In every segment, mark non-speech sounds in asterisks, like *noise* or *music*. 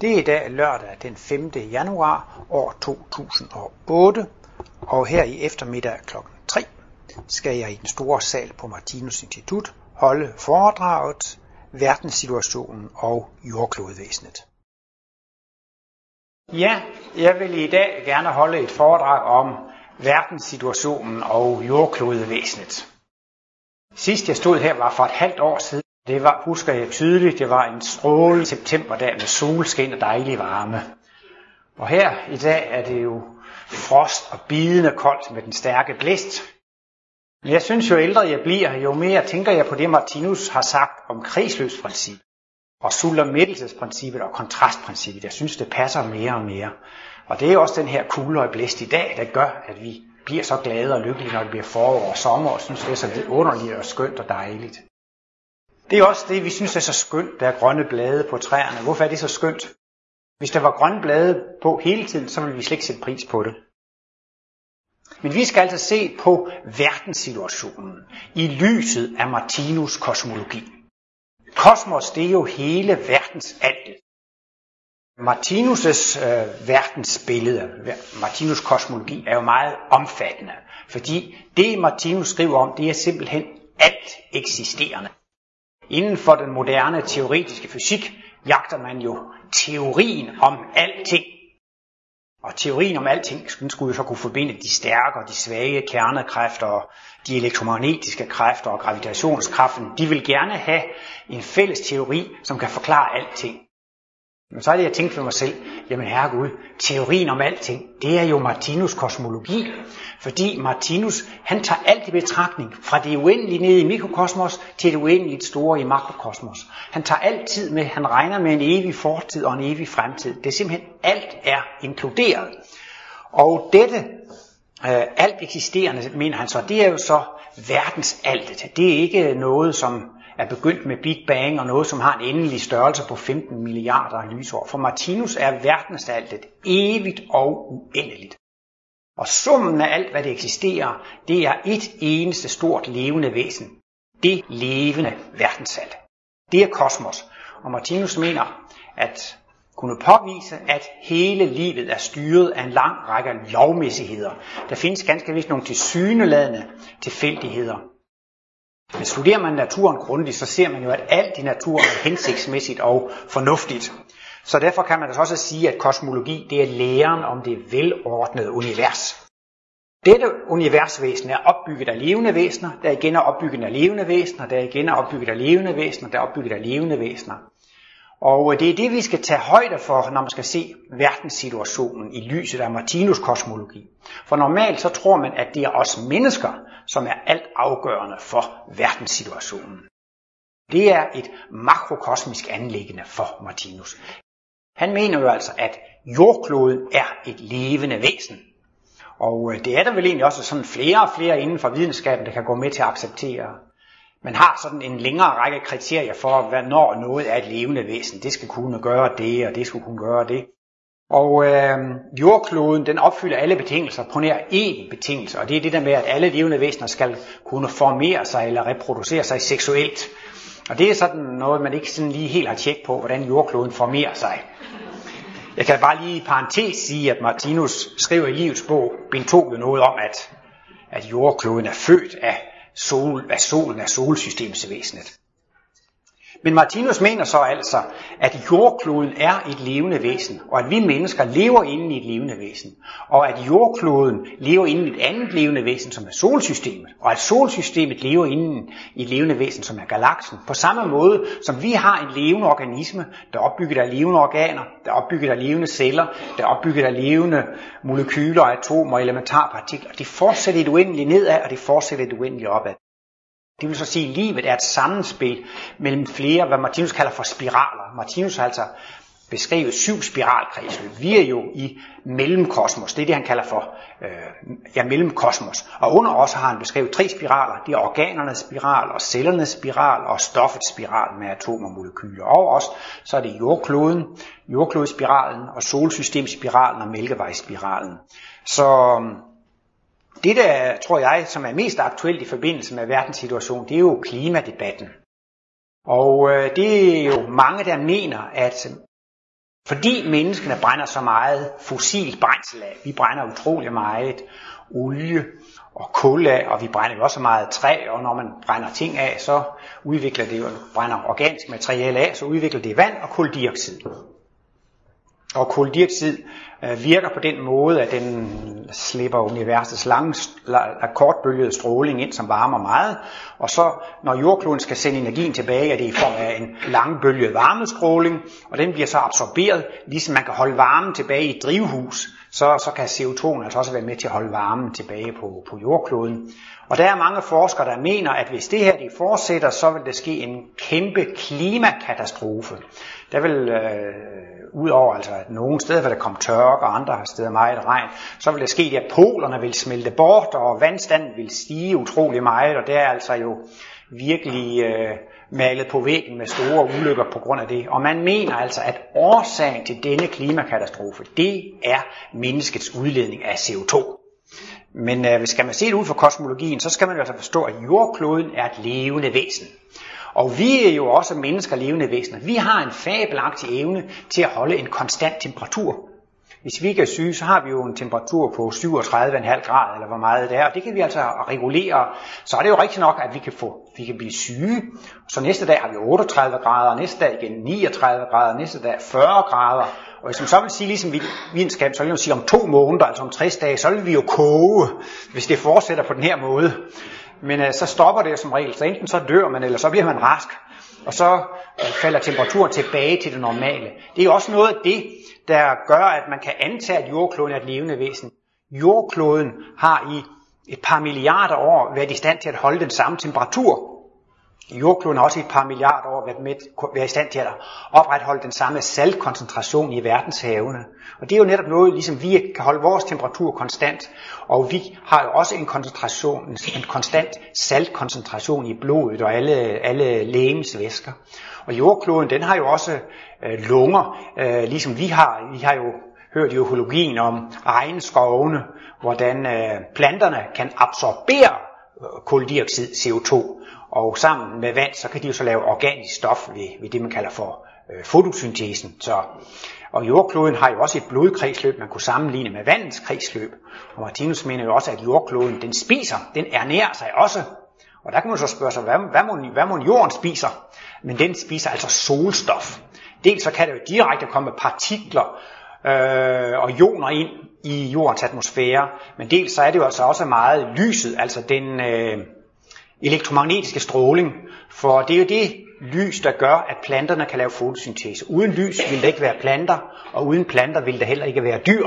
Det er i dag lørdag den 5. januar år 2008, og her i eftermiddag kl. 3 skal jeg i den store sal på Martinus Institut holde foredraget Verdenssituationen og jordklodevæsenet. Ja, jeg vil i dag gerne holde et foredrag om verdenssituationen og jordklodevæsenet. Sidst jeg stod her var for et halvt år siden. Det var, husker jeg tydeligt, det var en strålende septemberdag med solskin og dejlig varme. Og her i dag er det jo frost og bidende koldt med den stærke blæst. Men jeg synes, jo ældre jeg bliver, jo mere tænker jeg på det, Martinus har sagt om kredsløbsprincip og sultermættelsesprincippet og kontrastprincippet. Jeg synes, det passer mere og mere. Og det er også den her kugle og blæst i dag, der gør, at vi bliver så glade og lykkelige, når det bliver forår og sommer, og synes, det er så underligt og skønt og dejligt. Det er også det, vi synes er så skønt, der er grønne blade på træerne. Hvorfor er det så skønt? Hvis der var grønne blade på hele tiden, så ville vi slet ikke sætte pris på det. Men vi skal altså se på verdenssituationen i lyset af Martinus kosmologi. Kosmos, det er jo hele verdens alt. Martinus' øh, verdensbillede, Martinus kosmologi, er jo meget omfattende, fordi det Martinus skriver om, det er simpelthen alt eksisterende. Inden for den moderne teoretiske fysik jagter man jo teorien om alting. Og teorien om alting skulle jo så kunne forbinde de stærke og de svage kernekræfter og de elektromagnetiske kræfter og gravitationskraften. De vil gerne have en fælles teori, som kan forklare alting. Men så er det, jeg tænkte for mig selv, jamen herregud, teorien om alting, det er jo Martinus kosmologi. Fordi Martinus, han tager alt i betragtning, fra det uendelige nede i mikrokosmos til det uendeligt store i makrokosmos. Han tager altid med, han regner med en evig fortid og en evig fremtid. Det er simpelthen, alt er inkluderet. Og dette, øh, alt eksisterende, mener han så, det er jo så verdens alt. Det er ikke noget, som er begyndt med Big Bang og noget, som har en endelig størrelse på 15 milliarder lysår. For Martinus er verdenstaltet evigt og uendeligt. Og summen af alt, hvad det eksisterer, det er et eneste stort levende væsen. Det levende verdensalt. Det er kosmos. Og Martinus mener, at kunne påvise, at hele livet er styret af en lang række lovmæssigheder. Der findes ganske vist nogle tilsyneladende tilfældigheder. Men studerer man naturen grundigt, så ser man jo, at alt i naturen er hensigtsmæssigt og fornuftigt. Så derfor kan man altså også sige, at kosmologi det er læren om det velordnede univers. Dette universvæsen er opbygget af levende væsener, der igen er opbygget af levende væsener, der igen er opbygget af levende væsener, der er opbygget af levende væsener. Og øh, det er det, vi skal tage højde for, når man skal se verdenssituationen i lyset af Martinus kosmologi. For normalt så tror man, at det er os mennesker, som er alt afgørende for verdenssituationen. Det er et makrokosmisk anlæggende for Martinus. Han mener jo altså, at jordkloden er et levende væsen. Og øh, det er der vel egentlig også sådan flere og flere inden for videnskaben, der kan gå med til at acceptere. Man har sådan en længere række kriterier for, hvornår noget er et levende væsen. Det skal kunne gøre det, og det skal kunne gøre det. Og øh, jordkloden, den opfylder alle betingelser på nær én betingelse, og det er det der med, at alle levende væsener skal kunne formere sig eller reproducere sig seksuelt. Og det er sådan noget, man ikke sådan lige helt har tjek på, hvordan jordkloden formerer sig. Jeg kan bare lige i parentes sige, at Martinus skriver i livets bog, bind 2, noget om, at, at jordkloden er født af, sol, hvad solen, er solsystemsvæsenet. Men Martinus mener så altså, at jordkloden er et levende væsen, og at vi mennesker lever inde i et levende væsen, og at jordkloden lever inde i et andet levende væsen, som er solsystemet, og at solsystemet lever inde i et levende væsen, som er galaksen. På samme måde som vi har en levende organisme, der er opbygget af levende organer, der er opbygget af levende celler, der er opbygget af levende molekyler, atomer og elementarpartikler. Det fortsætter et uendeligt nedad, og det fortsætter et uendeligt opad. Det vil så sige, at livet er et sammenspil mellem flere, hvad Martinus kalder for spiraler. Martinus har altså beskrevet syv spiralkredsløb. Vi er jo i mellemkosmos. Det er det, han kalder for øh, ja, mellemkosmos. Og under os har han beskrevet tre spiraler. Det er organernes spiral, og cellernes spiral, og stoffets spiral med atomer og molekyler. Og os, så er det jordkloden, jordklodespiralen, og solsystemspiralen og mælkevejsspiralen. Så øhm, det, der tror jeg, som er mest aktuelt i forbindelse med verdenssituationen, det er jo klimadebatten. Og øh, det er jo mange, der mener, at Fordi menneskene brænder så meget fossil brændsel af, vi brænder utrolig meget olie og kul af, og vi brænder jo også meget træ, og når man brænder ting af, så udvikler det jo, brænder organisk materiale af, så udvikler det vand og koldioxid. Og koldioxid øh, virker på den måde, at den slipper universets lange, kortbølgede stråling ind, som varmer meget. Og så, når jordkloden skal sende energien tilbage, er det i form af en langbølget varmestråling, og den bliver så absorberet, ligesom man kan holde varmen tilbage i et drivhus, så, så kan CO2 altså også være med til at holde varmen tilbage på, på jordkloden. Og der er mange forskere, der mener, at hvis det her de fortsætter, så vil der ske en kæmpe klimakatastrofe. Der vil, øh, udover altså, at nogle steder vil der komme tørke, og andre steder meget regn, så vil der ske, at polerne vil smelte bort, og vandstanden vil stige utrolig meget, og det er altså jo virkelig øh, malet på væggen med store ulykker på grund af det. Og man mener altså, at årsagen til denne klimakatastrofe, det er menneskets udledning af CO2. Men øh, skal man se det ud fra kosmologien, så skal man altså forstå, at jordkloden er et levende væsen. Og vi er jo også mennesker levende væsener. Vi har en fabelagtig evne til at holde en konstant temperatur. Hvis vi ikke er syge, så har vi jo en temperatur på 37,5 grad, eller hvor meget det er, og det kan vi altså regulere. Så er det jo rigtigt nok, at vi kan, få, vi kan blive syge. Så næste dag har vi 38 grader, næste dag igen 39 grader, næste dag 40 grader. Og hvis man så vil sige, ligesom videnskab, så vil man sige, om to måneder, altså om 60 dage, så vil vi jo koge, hvis det fortsætter på den her måde. Men øh, så stopper det som regel, så enten så dør man, eller så bliver man rask. Og så øh, falder temperaturen tilbage til det normale. Det er også noget af det, der gør, at man kan antage, at jordkloden er et levende væsen. Jordkloden har i et par milliarder år været i stand til at holde den samme temperatur. Jordkloden har også i et par milliarder år været, med, været i stand til at opretholde den samme saltkoncentration i verdenshavene. Og det er jo netop noget, ligesom vi kan holde vores temperatur konstant, og vi har jo også en, koncentration, en konstant saltkoncentration i blodet og alle, alle lægemsvæsker. Og jordkloden, den har jo også øh, lunger, øh, ligesom vi har. Vi har jo hørt i økologien om regnskovene, hvordan øh, planterne kan absorbere koldioxid, CO2, og sammen med vand, så kan de jo så lave organisk stof ved, ved det, man kalder for øh, fotosyntesen. Så, og jordkloden har jo også et blodkredsløb, man kunne sammenligne med vandets kredsløb. Og Martinus mener jo også, at jordkloden, den spiser, den ernærer sig også. Og der kan man så spørge sig, hvad, hvad, må, hvad må jorden spiser? Men den spiser altså solstof. Dels så kan der jo direkte komme partikler øh, og ioner ind i jordens atmosfære, men dels så er det jo altså også meget lyset, altså den, øh, elektromagnetiske stråling, for det er jo det lys, der gør, at planterne kan lave fotosyntese. Uden lys vil der ikke være planter, og uden planter vil der heller ikke være dyr.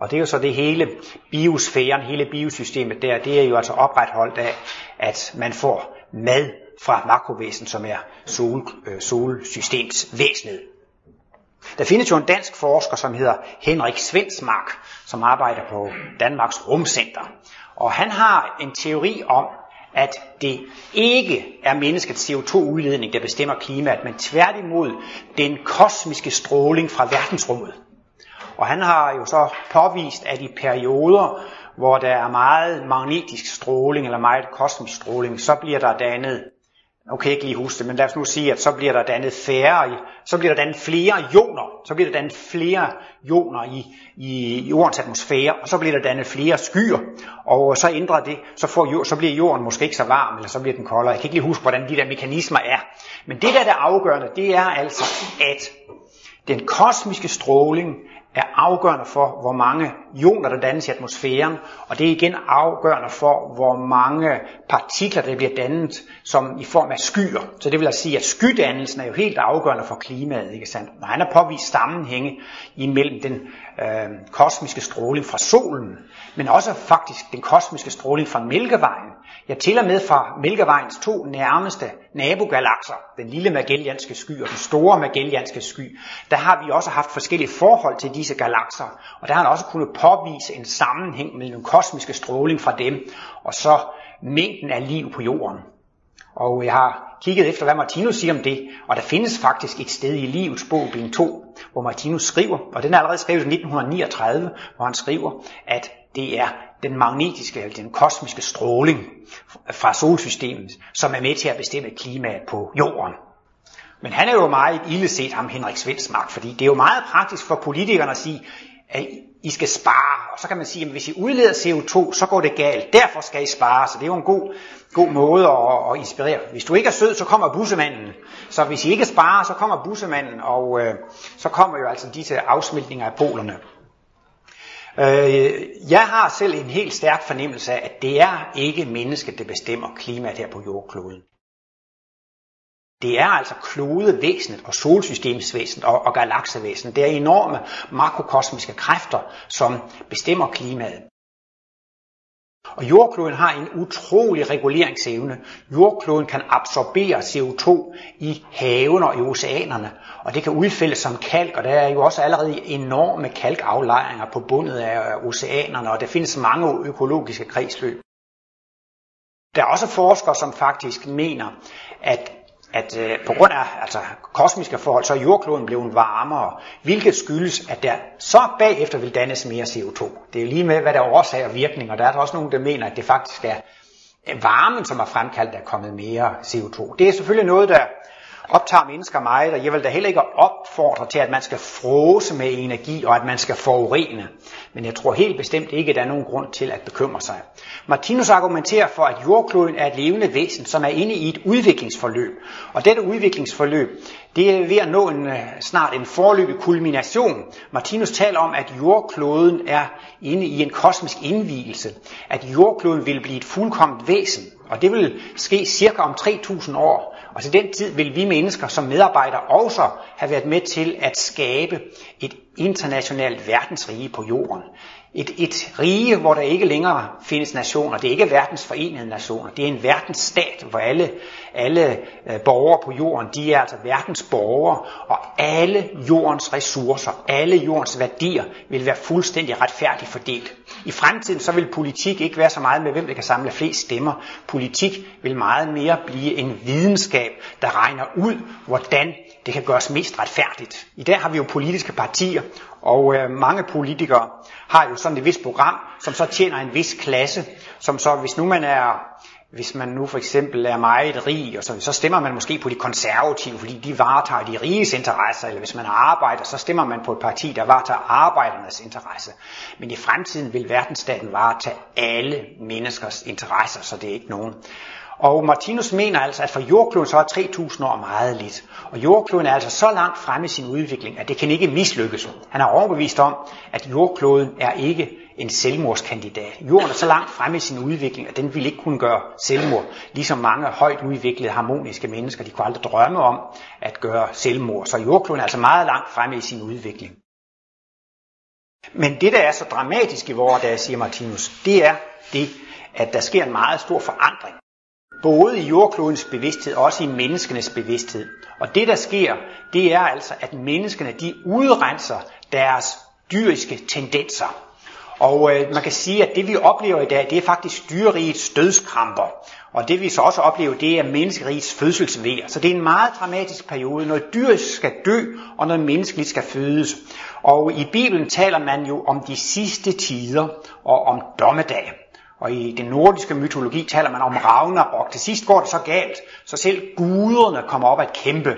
Og det er jo så det hele biosfæren, hele biosystemet der, det er jo altså opretholdt af, at man får mad fra makrovæsen, som er sol, øh, solsystemsvæsenet. Der findes jo en dansk forsker, som hedder Henrik Svensmark, som arbejder på Danmarks Rumcenter. Og han har en teori om, at det ikke er menneskets CO2-udledning, der bestemmer klimaet, men tværtimod den kosmiske stråling fra verdensrummet. Og han har jo så påvist, at i perioder, hvor der er meget magnetisk stråling eller meget kosmisk stråling, så bliver der dannet nu kan jeg ikke lige huske det, men lad os nu sige, at så bliver der dannet færre, så bliver der dannet flere ioner, så bliver der dannet flere ioner i, i jordens atmosfære, og så bliver der dannet flere skyer, og så ændrer det, så, får, så bliver jorden måske ikke så varm, eller så bliver den koldere. Jeg kan ikke lige huske, hvordan de der mekanismer er. Men det der er afgørende, det er altså, at den kosmiske stråling er afgørende for, hvor mange ioner der dannes i atmosfæren, og det er igen afgørende for, hvor mange partikler der bliver dannet som i form af skyer. Så det vil altså sige, at skydannelsen er jo helt afgørende for klimaet, ikke sandt? Når han har påvist sammenhænge imellem den øh, kosmiske stråling fra solen, men også faktisk den kosmiske stråling fra Mælkevejen, Ja, til og med fra Mælkevejens to nærmeste nabogalakser, den lille Magellanske sky og den store Magellanske sky, der har vi også haft forskellige forhold til disse galakser, og der har han også kunnet påvise en sammenhæng mellem den kosmiske stråling fra dem, og så mængden af liv på jorden. Og jeg har kigget efter, hvad Martinus siger om det, og der findes faktisk et sted i livets bog, bind 2, hvor Martinus skriver, og den er allerede skrevet i 1939, hvor han skriver, at det er den magnetiske, eller den kosmiske stråling fra solsystemet, som er med til at bestemme klimaet på jorden. Men han er jo meget illeset, ham Henrik Svendsmark, fordi det er jo meget praktisk for politikerne at sige, at I skal spare. Og så kan man sige, at hvis I udleder CO2, så går det galt. Derfor skal I spare. Så det er jo en god, god måde at, at inspirere. Hvis du ikke er sød, så kommer bussemanden. Så hvis I ikke sparer, så kommer bussemanden, og øh, så kommer jo altså disse afsmeltninger af polerne. Øh, jeg har selv en helt stærk fornemmelse af, at det er ikke mennesket, der bestemmer klimaet her på jordkloden. Det er altså klodevæsenet og solsystemsvæsenet og, og galaksevæsenet. Det er enorme makrokosmiske kræfter, som bestemmer klimaet. Og jordkloden har en utrolig reguleringsevne. Jordkloden kan absorbere CO2 i havene og i oceanerne, og det kan udfældes som kalk, og der er jo også allerede enorme kalkaflejringer på bundet af oceanerne, og der findes mange økologiske kredsløb. Der er også forskere, som faktisk mener, at at øh, på grund af altså, kosmiske forhold, så er jordkloden blevet varmere, hvilket skyldes, at der så bagefter vil dannes mere CO2. Det er jo lige med, hvad der er årsag og virkning, og der er der også nogen, der mener, at det faktisk er varmen, som har fremkaldt, der er kommet mere CO2. Det er selvfølgelig noget, der optager mennesker meget, og jeg vil da heller ikke opfordre til, at man skal frose med energi, og at man skal forurene. Men jeg tror helt bestemt ikke, at der er nogen grund til at bekymre sig. Martinus argumenterer for, at jordkloden er et levende væsen, som er inde i et udviklingsforløb. Og dette udviklingsforløb, det er ved at nå en, øh, snart en forløbig kulmination. Martinus taler om, at jordkloden er inde i en kosmisk indvielse. At jordkloden vil blive et fuldkomment væsen. Og det vil ske cirka om 3000 år. Altså, og til den tid vil vi mennesker som medarbejdere også have været med til at skabe et internationalt verdensrige på jorden. Et, et rige, hvor der ikke længere findes nationer. Det er ikke verdens forenede nationer. Det er en verdensstat, hvor alle, alle øh, borgere på jorden, de er altså verdens borgere, og alle jordens ressourcer, alle jordens værdier vil være fuldstændig retfærdigt fordelt. I fremtiden så vil politik ikke være så meget med, hvem der kan samle flest stemmer. Politik vil meget mere blive en videnskab, der regner ud, hvordan det kan gøres mest retfærdigt. I dag har vi jo politiske partier, og øh, mange politikere har jo sådan et vist program, som så tjener en vis klasse, som så, hvis nu man er hvis man nu for eksempel er meget rig, og så, så stemmer man måske på de konservative, fordi de varetager de riges interesser, eller hvis man arbejder, så stemmer man på et parti, der varetager arbejdernes interesse. Men i fremtiden vil verdensstaten varetage alle menneskers interesser, så det er ikke nogen. Og Martinus mener altså, at for jordkloden så er 3000 år meget lidt. Og jordkloden er altså så langt fremme i sin udvikling, at det kan ikke mislykkes. Han er overbevist om, at jordkloden er ikke en selvmordskandidat. Jorden er så langt fremme i sin udvikling, at den vil ikke kunne gøre selvmord. Ligesom mange højt udviklede harmoniske mennesker, de kunne aldrig drømme om at gøre selvmord. Så jordkloden er altså meget langt fremme i sin udvikling. Men det, der er så dramatisk i vores dag, siger Martinus, det er det, at der sker en meget stor forandring både i jordklodens bevidsthed og også i menneskenes bevidsthed. Og det der sker, det er altså, at menneskene de udrenser deres dyriske tendenser. Og øh, man kan sige, at det vi oplever i dag, det er faktisk dyrerigets dødskramper. Og det vi så også oplever, det er menneskerigets fødselsvær. Så det er en meget dramatisk periode. Noget dyr skal dø, og noget menneskeligt skal fødes. Og i Bibelen taler man jo om de sidste tider og om dommedag. Og i den nordiske mytologi taler man om Ragnarok. Til sidst går det så galt, så selv guderne kommer op at kæmpe.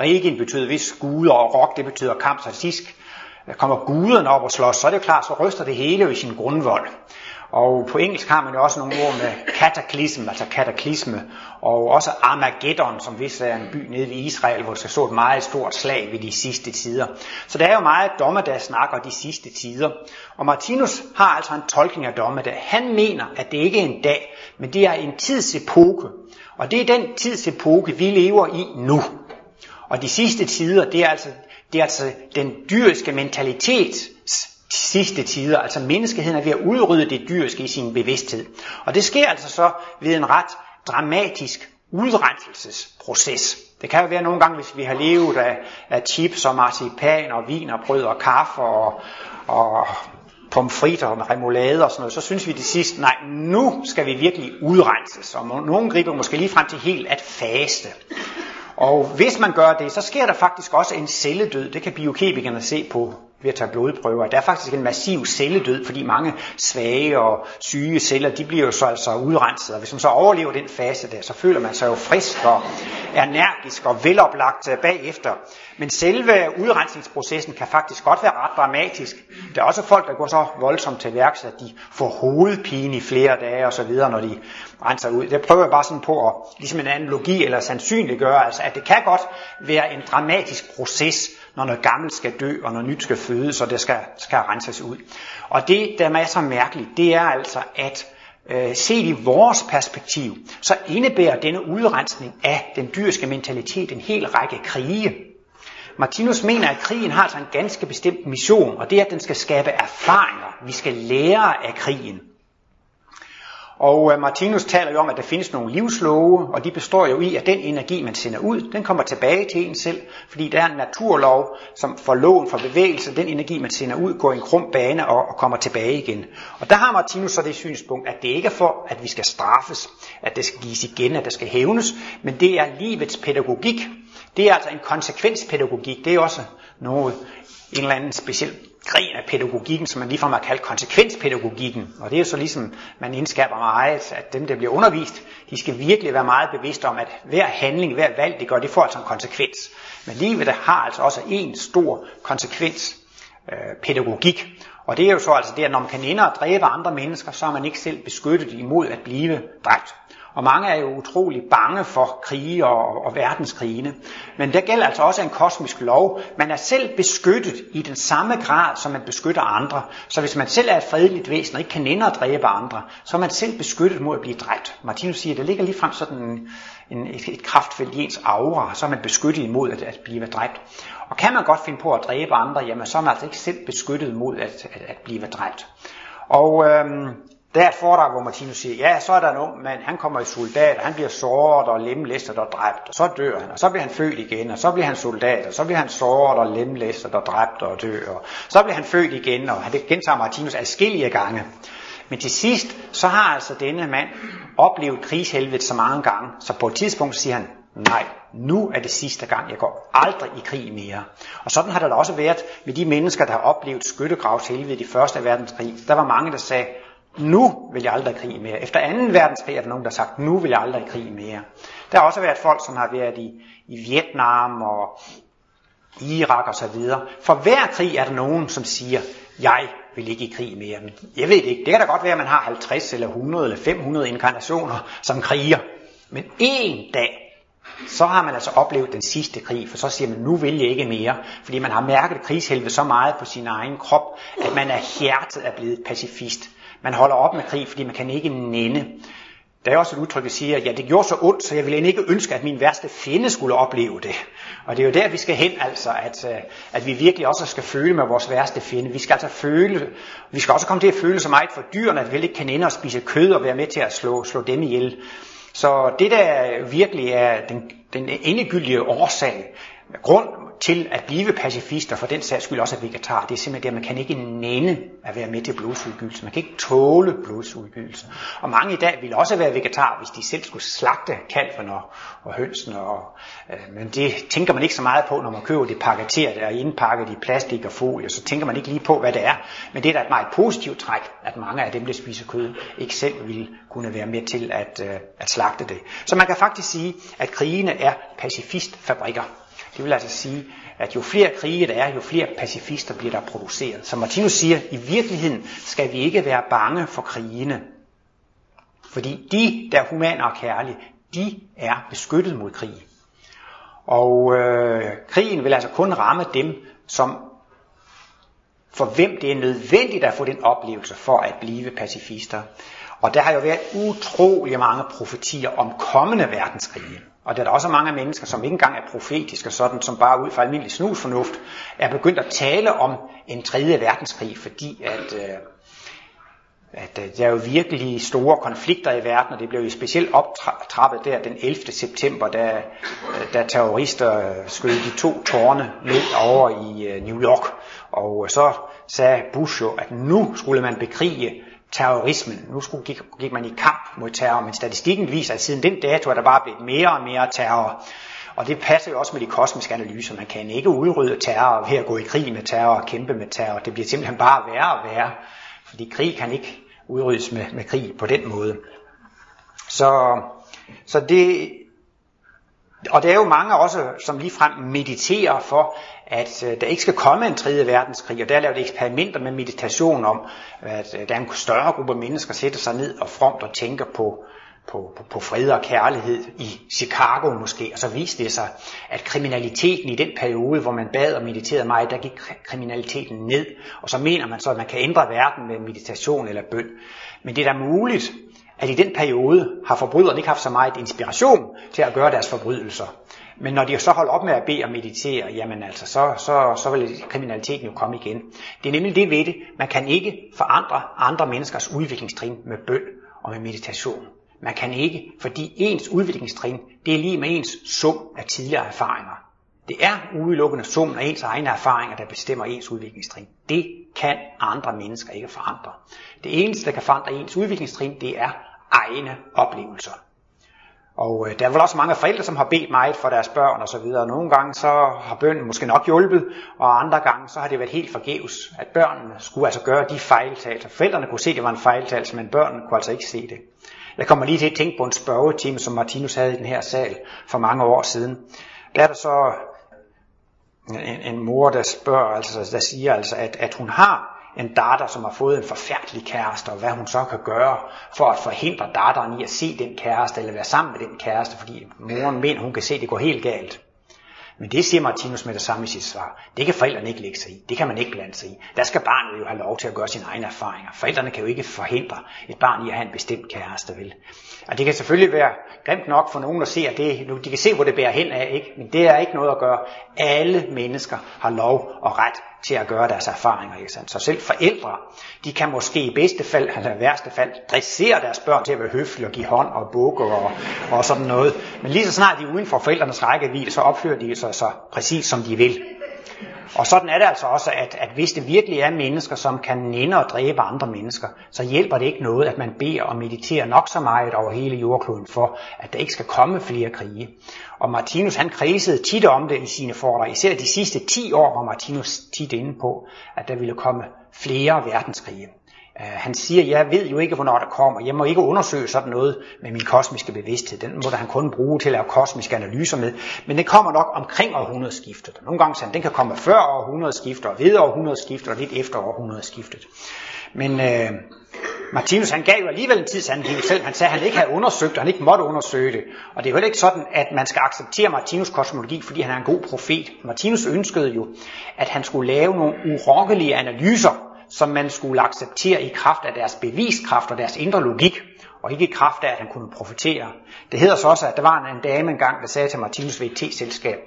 Regin betyder vist guder, og rock det betyder kamp. Så til sidst kommer guderne op og slås, så er det klart, så ryster det hele i sin grundvold. Og på engelsk har man jo også nogle ord med kataklysm, altså kataklysme, og også Armageddon, som vist er en by nede ved Israel, hvor der skal et meget stort slag ved de sidste tider. Så der er jo meget dommedag snakker de sidste tider. Og Martinus har altså en tolkning af dommedag. Han mener, at det ikke er en dag, men det er en tidsepoke. Og det er den tidsepoke, vi lever i nu. Og de sidste tider, det er altså, det er altså den dyriske mentalitet, sidste tider. Altså menneskeheden er ved at udrydde det dyriske i sin bevidsthed. Og det sker altså så ved en ret dramatisk udrenselsesproces. Det kan jo være nogle gange, hvis vi har levet af, af chips og marcipan og vin og brød og kaffe og, og pomfritter og remoulade og sådan noget, så synes vi det sidste, nej, nu skal vi virkelig udrenses. Og nogen griber måske lige frem til helt at faste. Og hvis man gør det, så sker der faktisk også en celledød. Det kan biokemikerne se på ved at tage blodprøver. Der er faktisk en massiv celledød, fordi mange svage og syge celler, de bliver jo så altså udrenset. Og hvis man så overlever den fase der, så føler man sig jo frisk og energisk og veloplagt bagefter. Men selve udrensningsprocessen kan faktisk godt være ret dramatisk. Der er også folk, der går så voldsomt til værks, at de får hovedpine i flere dage og så videre, når de renser ud. Det prøver jeg bare sådan på at, ligesom en analogi eller sandsynliggøre, altså at det kan godt være en dramatisk proces, når noget gammelt skal dø, og noget nyt skal fødes, og det skal, skal renses ud. Og det, der er så mærkeligt, det er altså, at øh, set i vores perspektiv, så indebærer denne udrensning af den dyriske mentalitet en hel række krige. Martinus mener, at krigen har altså en ganske bestemt mission, og det er, at den skal skabe erfaringer. Vi skal lære af krigen. Og øh, Martinus taler jo om, at der findes nogle livslove, og de består jo i, at den energi, man sender ud, den kommer tilbage til en selv, fordi der er en naturlov, som får loven for bevægelse, den energi, man sender ud, går i en krum bane og, og kommer tilbage igen. Og der har Martinus så det synspunkt, at det ikke er for, at vi skal straffes, at det skal gives igen, at det skal hævnes, men det er livets pædagogik. Det er altså en konsekvenspædagogik, det er også noget, en eller anden speciel gren af pædagogikken, som man ligefrem har kaldt konsekvenspædagogikken. Og det er jo så ligesom, man indskaber meget, at dem, der bliver undervist, de skal virkelig være meget bevidste om, at hver handling, hver valg, det gør, det får altså en konsekvens. Men livet har altså også en stor konsekvens øh, pædagogik. Og det er jo så altså det, at når man kan ende og dræbe andre mennesker, så er man ikke selv beskyttet imod at blive dræbt. Og mange er jo utrolig bange for krige og, og verdenskrigene. Men der gælder altså også en kosmisk lov. Man er selv beskyttet i den samme grad, som man beskytter andre. Så hvis man selv er et fredeligt væsen og ikke kan nænde at dræbe andre, så er man selv beskyttet mod at blive dræbt. Martinus siger, at der ligger ligefrem sådan en, en, et, et kraftfelt i ens aura, så er man beskyttet imod at, at blive dræbt. Og kan man godt finde på at dræbe andre, jamen så er man altså ikke selv beskyttet mod at, at, at blive dræbt. Og øhm, der er et foredrag, hvor Martinus siger, ja, så er der en ung mand, han kommer i soldat, og han bliver såret og lemlæstet og dræbt, og så dør han, og så bliver han født igen, og så bliver han soldat, og så bliver han såret og lemlæstet og dræbt og dør, og så bliver han født igen, og det gentager Martinus adskillige gange. Men til sidst, så har altså denne mand oplevet krigshelvedet så mange gange, så på et tidspunkt siger han, nej, nu er det sidste gang, jeg går aldrig i krig mere. Og sådan har det da også været med de mennesker, der har oplevet skyttegravshelvedet i Første Verdenskrig. Der var mange, der sagde, nu vil jeg aldrig krig mere. Efter 2. verdenskrig er der nogen, der har sagt, nu vil jeg aldrig krig mere. Der har også været folk, som har været i, i Vietnam og Irak og så videre. For hver krig er der nogen, som siger, jeg vil ikke i krig mere. Men jeg ved det ikke. Det kan da godt være, at man har 50 eller 100 eller 500 inkarnationer som kriger. Men en dag, så har man altså oplevet den sidste krig, for så siger man, nu vil jeg ikke mere, fordi man har mærket krigshelvede så meget på sin egen krop, at man er hjertet er blevet pacifist. Man holder op med krig, fordi man kan ikke nænde. Der er også et udtryk, der siger, ja, det gjorde så ondt, så jeg ville ikke ønske, at min værste fjende skulle opleve det. Og det er jo der, vi skal hen, altså, at, øh, at vi virkelig også skal føle med vores værste fjende. Vi skal altså føle, vi skal også komme til at føle så meget for dyrene, at vi ikke kan ende og spise kød og være med til at slå, slå dem ihjel. Så det der virkelig er den, den endegyldige årsag, grund til at blive pacifister, for den sags skyld også at vegetar, det er simpelthen det, at man kan ikke nænde at være med til blodsudgivelse. Man kan ikke tåle blodsudgivelse. Og mange i dag vil også være vegetar, hvis de selv skulle slagte kalven og, og hønsen. Og, øh, men det tænker man ikke så meget på, når man køber det pakketeret og indpakket i plastik og folie. Så tænker man ikke lige på, hvad det er. Men det er da et meget positivt træk, at mange af dem, der spiser kød, ikke selv ville kunne være med til at, øh, at slagte det. Så man kan faktisk sige, at krigene er pacifistfabrikker. Det vil altså sige, at jo flere krige der er, jo flere pacifister bliver der produceret. Som Martinus siger, i virkeligheden skal vi ikke være bange for krigene. Fordi de, der er humane og kærlige, de er beskyttet mod krig. Og øh, krigen vil altså kun ramme dem, som for hvem det er nødvendigt at få den oplevelse for at blive pacifister. Og der har jo været utrolig mange profetier om kommende verdenskrige. Og der er der også mange mennesker, som ikke engang er profetiske, sådan som bare ud fra almindelig snusfornuft, er begyndt at tale om en tredje verdenskrig, fordi at, øh, at øh, der er jo virkelig store konflikter i verden, og det blev jo specielt optrappet der den 11. september, da, øh, da terrorister skød de to tårne ned over i øh, New York. Og så sagde Bush jo, at nu skulle man bekrige terrorismen. Nu skulle, gik, gik man i kamp mod terror, men statistikken viser, at siden den dato er der bare blevet mere og mere terror. Og det passer jo også med de kosmiske analyser. Man kan ikke udrydde terror ved at gå i krig med terror og kæmpe med terror. Det bliver simpelthen bare værre og værre. Fordi krig kan ikke udryddes med, med krig på den måde. Så, så det, og der er jo mange også, som ligefrem mediterer for, at øh, der ikke skal komme en tredje verdenskrig, og der er lavet eksperimenter med meditation om, at øh, der er en større gruppe mennesker, sætter sig ned og fromt og tænker på, på, på, på fred og kærlighed i Chicago måske, og så viste det sig, at kriminaliteten i den periode, hvor man bad og mediterede meget, der gik kriminaliteten ned, og så mener man så, at man kan ændre verden med meditation eller bøn. Men det er da muligt, at i den periode har forbryderne ikke haft så meget inspiration til at gøre deres forbrydelser. Men når de så holder op med at bede og meditere, jamen altså, så, så, så vil kriminaliteten jo komme igen. Det er nemlig det ved det. Man kan ikke forandre andre menneskers udviklingstrin med bøn og med meditation. Man kan ikke, fordi ens udviklingstrin, det er lige med ens sum af tidligere erfaringer. Det er udelukkende summen af ens egne erfaringer, der bestemmer ens udviklingstrin. Det kan andre mennesker ikke forandre. Det eneste, der kan forandre ens udviklingstrin, det er egne oplevelser. Og øh, der er vel også mange forældre, som har bedt meget for deres børn osv. Nogle gange så har bønden måske nok hjulpet, og andre gange så har det været helt forgæves, at børnene skulle altså gøre de fejltagelser. Forældrene kunne se, at det var en fejltagelse, men børnene kunne altså ikke se det. Jeg kommer lige til at tænke på en spørgetime, som Martinus havde i den her sal for mange år siden. Der er der så en, en mor, der spørger, altså, der siger altså, at, at hun har en datter, som har fået en forfærdelig kæreste, og hvad hun så kan gøre for at forhindre datteren i at se den kæreste, eller være sammen med den kæreste, fordi moren mener, hun kan se, at det går helt galt. Men det siger Martinus med det samme i sit svar. Det kan forældrene ikke lægge sig i. Det kan man ikke blande sig i. Der skal barnet jo have lov til at gøre sine egne erfaringer. Forældrene kan jo ikke forhindre et barn i at have en bestemt kæreste, vel? Og det kan selvfølgelig være grimt nok for nogen at se, at det, de kan se, hvor det bærer hen af, ikke? men det er ikke noget at gøre. Alle mennesker har lov og ret til at gøre deres erfaringer. Ikke sandt? Så selv forældre, de kan måske i bedste fald, eller værste fald, dressere deres børn til at være høflige og give hånd og bukke og, og sådan noget. Men lige så snart de er uden for forældrenes rækkevidde, så opfører de sig så præcis som de vil. Og sådan er det altså også, at, at hvis det virkelig er mennesker, som kan nænde og dræbe andre mennesker, så hjælper det ikke noget, at man beder og mediterer nok så meget over hele jordkloden for, at der ikke skal komme flere krige. Og Martinus han kredsede tit om det i sine foredrag. Især de sidste 10 år var Martinus tit inde på, at der ville komme flere verdenskrige. Øh, han siger, jeg ved jo ikke, hvornår der kommer. Jeg må ikke undersøge sådan noget med min kosmiske bevidsthed. Den må han kun bruge til at lave kosmiske analyser med. Men det kommer nok omkring århundredeskiftet. Nogle gange sagde han, den kan komme før århundredeskiftet, og ved århundredeskiftet, og lidt efter århundredeskiftet. Men øh, Martinus han gav jo alligevel en tidsangivelse selv. Han sagde, at han ikke havde undersøgt, og han ikke måtte undersøge det. Og det er jo ikke sådan, at man skal acceptere Martinus kosmologi, fordi han er en god profet. Martinus ønskede jo, at han skulle lave nogle urokkelige analyser, som man skulle acceptere i kraft af deres beviskraft og deres indre logik, og ikke i kraft af, at han kunne profitere. Det hedder så også, at der var en, en dame engang, der sagde til Martinus ved et selskab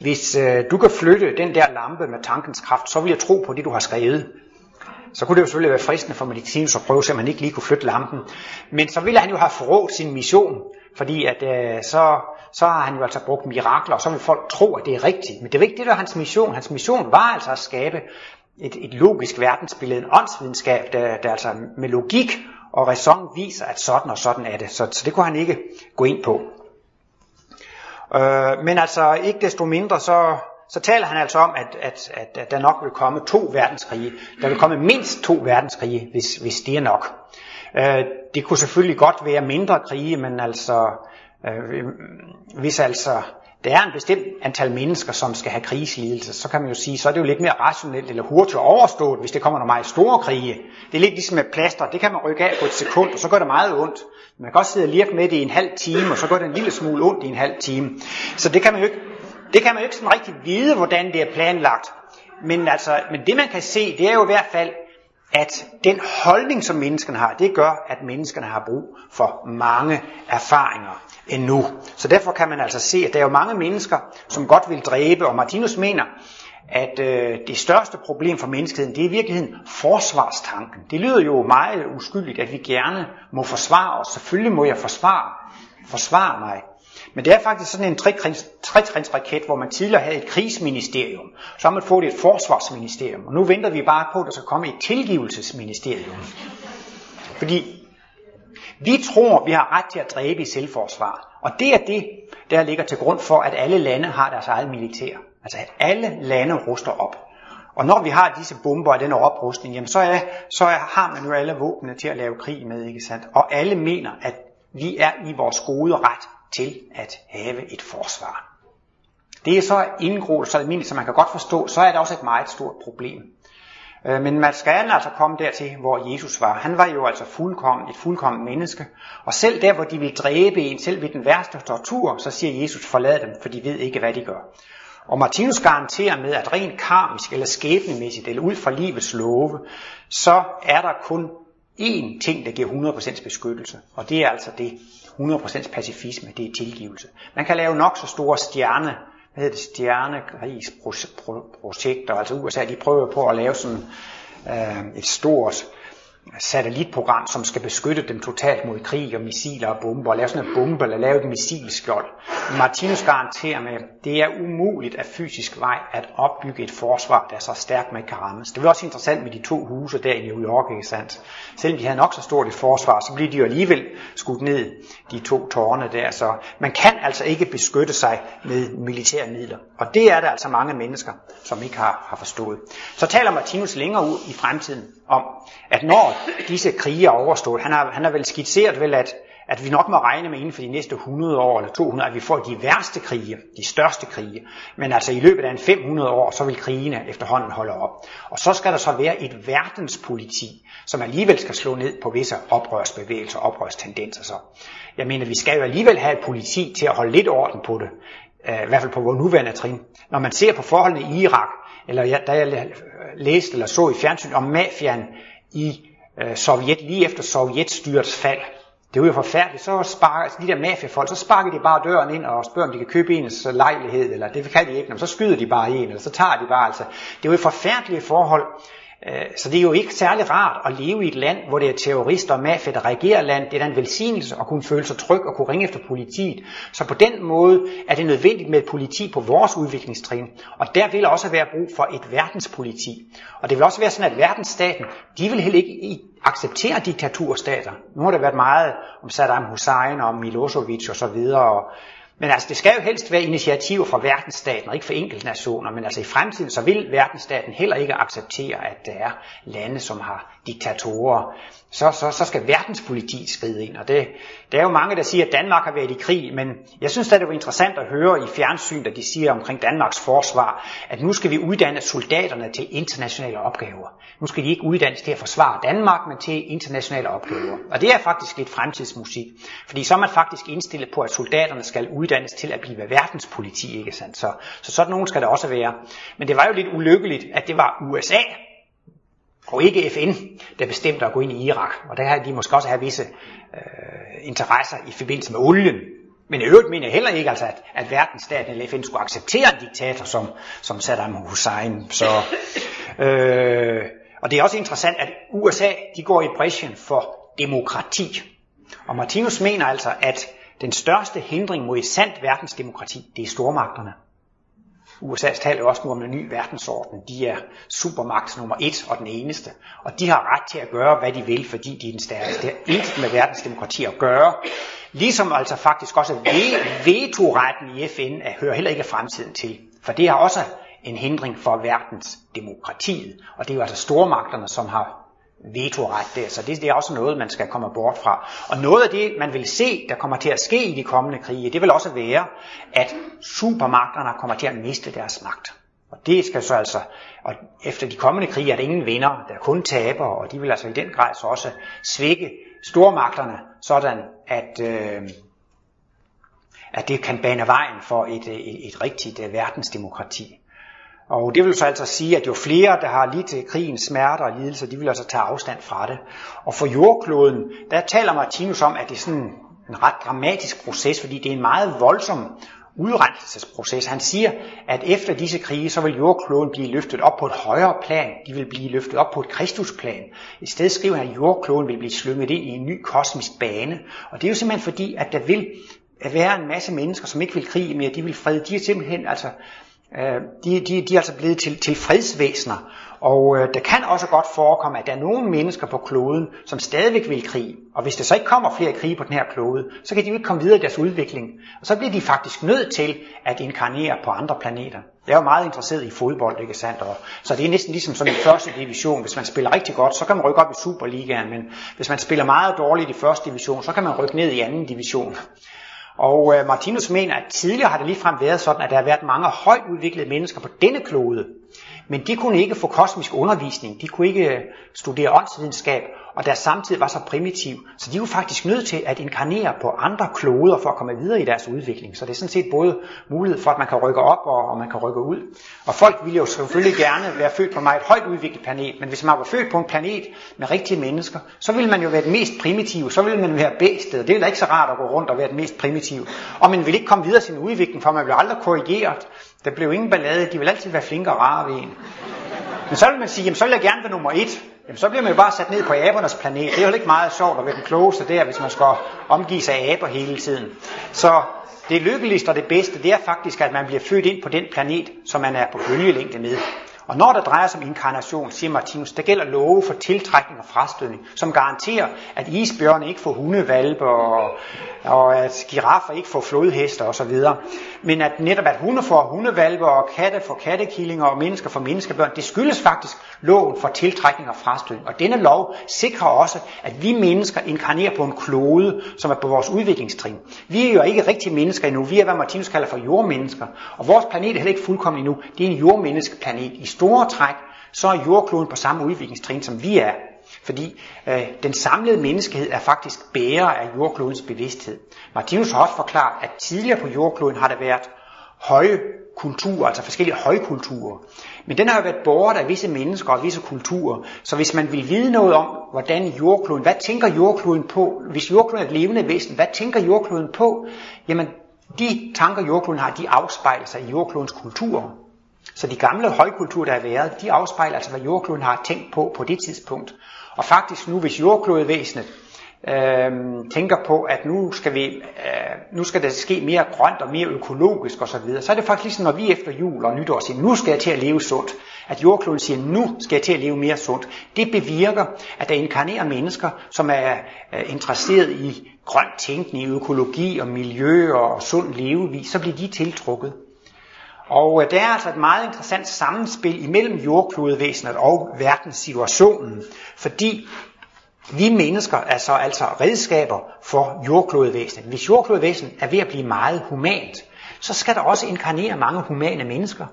hvis øh, du kan flytte den der lampe med tankens kraft, så vil jeg tro på det, du har skrevet. Så kunne det jo selvfølgelig være fristende for Martinus at prøve, så man ikke lige kunne flytte lampen. Men så ville han jo have forrådt sin mission, fordi at, øh, så, så har han jo altså brugt mirakler, og så vil folk tro, at det er rigtigt. Men det var ikke det, der var hans mission. Hans mission var altså at skabe et, et logisk verdensbillede, en åndsvidenskab, der, der altså med logik og ræson viser, at sådan og sådan er det. Så, så det kunne han ikke gå ind på. Øh, men altså ikke desto mindre, så, så taler han altså om, at, at, at, at der nok vil komme to verdenskrige. Der vil komme mindst to verdenskrige, hvis, hvis det er nok. Øh, det kunne selvfølgelig godt være mindre krige, men altså, øh, hvis altså der er en bestemt antal mennesker, som skal have krigslidelse, så kan man jo sige, så er det jo lidt mere rationelt eller hurtigt overstået, hvis det kommer nogle meget store krige. Det er lidt ligesom med plaster, det kan man rykke af på et sekund, og så gør det meget ondt. Man kan også sidde og lirke med det i en halv time, og så gør det en lille smule ondt i en halv time. Så det kan man jo ikke, det kan man jo ikke sådan rigtig vide, hvordan det er planlagt. Men, altså, men det man kan se, det er jo i hvert fald, at den holdning, som menneskerne har, det gør, at menneskene har brug for mange erfaringer endnu. Så derfor kan man altså se, at der er jo mange mennesker, som godt vil dræbe, og Martinus mener, at øh, det største problem for menneskeheden, det er i virkeligheden forsvarstanken. Det lyder jo meget uskyldigt, at vi gerne må forsvare os. Selvfølgelig må jeg forsvare, forsvare mig. Men det er faktisk sådan en tretrinsraket, hvor man tidligere havde et krigsministerium. Så har man fået et forsvarsministerium. Og nu venter vi bare på, at der skal komme et tilgivelsesministerium. Fordi vi tror, vi har ret til at dræbe i selvforsvar. Og det er det, der ligger til grund for, at alle lande har deres eget militær. Altså at alle lande ruster op. Og når vi har disse bomber og den oprustning, jamen så, er, så er, har man jo alle våbnene til at lave krig med, ikke sandt? Og alle mener, at vi er i vores gode ret til at have et forsvar. Det er så indgroet så almindeligt, som man kan godt forstå, så er det også et meget stort problem. Øh, men man skal altså komme dertil, hvor Jesus var. Han var jo altså fuldkommen, et fuldkommen menneske. Og selv der, hvor de vil dræbe en, selv ved den værste tortur, så siger Jesus, forlad dem, for de ved ikke, hvad de gør. Og Martinus garanterer med, at rent karmisk eller skæbnemæssigt, eller ud fra livets love, så er der kun én ting, der giver 100% beskyttelse. Og det er altså det 100% pacifisme, det er tilgivelse. Man kan lave nok så store stjerne hvad hedder det, stjernekrigsprojekter, altså USA, de prøver på at lave sådan øh, et stort satellitprogram, som skal beskytte dem totalt mod krig og missiler og bomber, og lave sådan en bombe eller lave et missilskjold. Martinus garanterer med, at det er umuligt af fysisk vej at opbygge et forsvar, der er så stærkt, man kan rammes. Det var også interessant med de to huse der i New York, ikke sandt? Selvom de havde nok så stort et forsvar, så blev de jo alligevel skudt ned, de to tårne der. Så man kan altså ikke beskytte sig med militære midler. Og det er der altså mange mennesker, som ikke har, har forstået. Så taler Martinus længere ud i fremtiden om, at når disse krige er overstået, han har, han har vel skitseret vel, at, at vi nok må regne med inden for de næste 100 år eller 200, at vi får de værste krige, de største krige. Men altså i løbet af en 500 år, så vil krigene efterhånden holde op. Og så skal der så være et verdenspoliti, som alligevel skal slå ned på visse oprørsbevægelser, oprørstendenser. Så. Jeg mener, vi skal jo alligevel have et politi til at holde lidt orden på det. Øh, I hvert fald på vores nuværende trin. Når man ser på forholdene i Irak, eller da jeg læste eller så i fjernsyn om mafian i øh, Sovjet, lige efter Sovjetstyrets fald. Det var jo forfærdeligt. Så sparker altså de der mafiafolk, så sparker de bare døren ind og spørger, om de kan købe ens øh, lejlighed, eller det kan de ikke, så skyder de bare en, eller så tager de bare altså. Det var jo forfærdelige forhold, Øh, så det er jo ikke særlig rart at leve i et land, hvor det er terrorister og mafia, der regerer land. Det er da en velsignelse at kunne føle sig tryg og kunne ringe efter politiet. Så på den måde er det nødvendigt med et politi på vores udviklingstrin. Og der vil også være brug for et verdenspoliti. Og det vil også være sådan, at verdensstaten, de vil heller ikke acceptere diktaturstater. Nu har der været meget om Saddam Hussein og Milosevic og så videre. og men altså, det skal jo helst være initiativer fra verdensstaten, og ikke fra enkeltnationer. Men altså i fremtiden, så vil verdensstaten heller ikke acceptere, at der er lande, som har diktatorer så, så, så skal verdenspoliti skride ind. Og det, der er jo mange, der siger, at Danmark har været i krig, men jeg synes, at det var interessant at høre i fjernsyn, da de siger omkring Danmarks forsvar, at nu skal vi uddanne soldaterne til internationale opgaver. Nu skal de ikke uddannes til at forsvare Danmark, men til internationale opgaver. Og det er faktisk lidt fremtidsmusik, fordi så er man faktisk indstillet på, at soldaterne skal uddannes til at blive verdenspoliti, ikke sandt? Så, så sådan nogen skal det også være. Men det var jo lidt ulykkeligt, at det var USA, og ikke FN, der bestemte at gå ind i Irak. Og der har de måske også have visse øh, interesser i forbindelse med olien. Men i øvrigt mener jeg heller ikke, altså, at, at verdensstaten eller FN skulle acceptere en diktator som, som Saddam Hussein. Så, øh, og det er også interessant, at USA de går i bræschen for demokrati. Og Martinus mener altså, at den største hindring mod et sandt verdensdemokrati, det er stormagterne. USA taler jo også nu om en ny verdensorden. De er supermagt nummer et og den eneste. Og de har ret til at gøre, hvad de vil, fordi de er den stærkeste. Det har intet med verdensdemokrati at gøre. Ligesom altså faktisk også vetoretten i FN er, hører heller ikke fremtiden til. For det er også en hindring for verdensdemokratiet. Og det er jo altså stormagterne, som har vetoret der. Så det, det er også noget, man skal komme bort fra. Og noget af det, man vil se, der kommer til at ske i de kommende krige, det vil også være, at supermagterne kommer til at miste deres magt. Og det skal så altså, og efter de kommende krige er der ingen vinder, der er kun taber, og de vil altså i den grad så også svække stormagterne, sådan at, øh, at det kan bane vejen for et, et, et rigtigt uh, verdensdemokrati. Og det vil så altså sige, at jo flere, der har lidt krigens smerter og lidelser, de vil altså tage afstand fra det. Og for jordkloden, der taler Martinus om, at det er sådan en ret dramatisk proces, fordi det er en meget voldsom udrenselsesproces. Han siger, at efter disse krige, så vil jordkloden blive løftet op på et højere plan. De vil blive løftet op på et kristusplan. I stedet skriver han, at jordkloden vil blive slynget ind i en ny kosmisk bane. Og det er jo simpelthen fordi, at der vil være en masse mennesker, som ikke vil krige mere. De vil frede. De er simpelthen altså Øh, de, de, de er altså blevet til, til fredsvæsener, og øh, det kan også godt forekomme, at der er nogle mennesker på kloden, som stadigvæk vil krig. Og hvis der så ikke kommer flere krige på den her klode, så kan de jo ikke komme videre i deres udvikling. Og så bliver de faktisk nødt til at inkarnere på andre planeter. Jeg er jo meget interesseret i fodbold, ikke sandt? Og, så det er næsten ligesom sådan en første division. Hvis man spiller rigtig godt, så kan man rykke op i Superligaen. Men hvis man spiller meget dårligt i første division, så kan man rykke ned i anden division. Og øh, Martinus mener, at tidligere har det ligefrem været sådan, at der har været mange højt udviklede mennesker på denne klode, men de kunne ikke få kosmisk undervisning, de kunne ikke øh, studere åndsvidenskab, og deres samtid var så primitiv, så de var faktisk nødt til at inkarnere på andre kloder for at komme videre i deres udvikling. Så det er sådan set både mulighed for, at man kan rykke op og, og man kan rykke ud. Og folk ville jo selvfølgelig gerne være født på en meget højt udviklet planet, men hvis man var født på en planet med rigtige mennesker, så ville man jo være den mest primitive, så ville man være bæstet. Det er da ikke så rart at gå rundt og være den mest primitive. Og man vil ikke komme videre sin udvikling, for man bliver aldrig korrigeret. Der blev ingen ballade, de vil altid være flinke og rare ved en. Men så vil man sige, jamen så vil jeg gerne være nummer et. Jamen så bliver man jo bare sat ned på abernes planet. Det er jo ikke meget sjovt at være den klogeste der, hvis man skal omgive sig af aber hele tiden. Så det lykkeligste og det bedste, det er faktisk, at man bliver født ind på den planet, som man er på bølgelængde med. Og når der drejer sig om inkarnation, siger Martinus, der gælder love for tiltrækning og frastødning, som garanterer, at isbjørne ikke får hundevalpe, og, og at giraffer ikke får flodhester osv. Men at netop at hunde får hundevalpe, og katte får kattekillinger, og mennesker får menneskebørn, det skyldes faktisk loven for tiltrækning og frastødning. Og denne lov sikrer også, at vi mennesker inkarnerer på en klode, som er på vores udviklingstrin. Vi er jo ikke rigtige mennesker endnu, vi er hvad Martinus kalder for jordmennesker. Og vores planet er heller ikke fuldkommen endnu, det er en jordmenneskeplanet i store træk, så er jordkloden på samme udviklingstrin, som vi er. Fordi øh, den samlede menneskehed er faktisk bærer af jordklodens bevidsthed. Martinus har også forklaret, at tidligere på jordkloden har der været høje kulturer, altså forskellige højkulturer. Men den har jo været båret af visse mennesker og visse kulturer. Så hvis man vil vide noget om, hvordan jordkloden, hvad tænker jordkloden på, hvis jordkloden er et levende væsen, hvad tænker jordkloden på? Jamen, de tanker jordkloden har, de afspejler sig i jordklodens kulturer. Så de gamle højkulturer, der har været, de afspejler altså, hvad jordkloden har tænkt på på det tidspunkt. Og faktisk nu, hvis jordklodvæsenet øh, tænker på, at nu skal, vi, øh, nu skal der ske mere grønt og mere økologisk osv., så, videre, så er det faktisk ligesom, når vi efter jul og nytår siger, nu skal jeg til at leve sundt, at jordkloden siger, nu skal jeg til at leve mere sundt. Det bevirker, at der inkarnerer mennesker, som er øh, interesseret i grøn tænkning, økologi og miljø og sund levevis, så bliver de tiltrukket. Og øh, der er altså et meget interessant sammenspil imellem jordklodevæsenet og verdenssituationen, fordi vi mennesker er så altså redskaber for jordklodevæsenet. Hvis jordklodevæsenet er ved at blive meget humant, så skal der også inkarnere mange humane mennesker.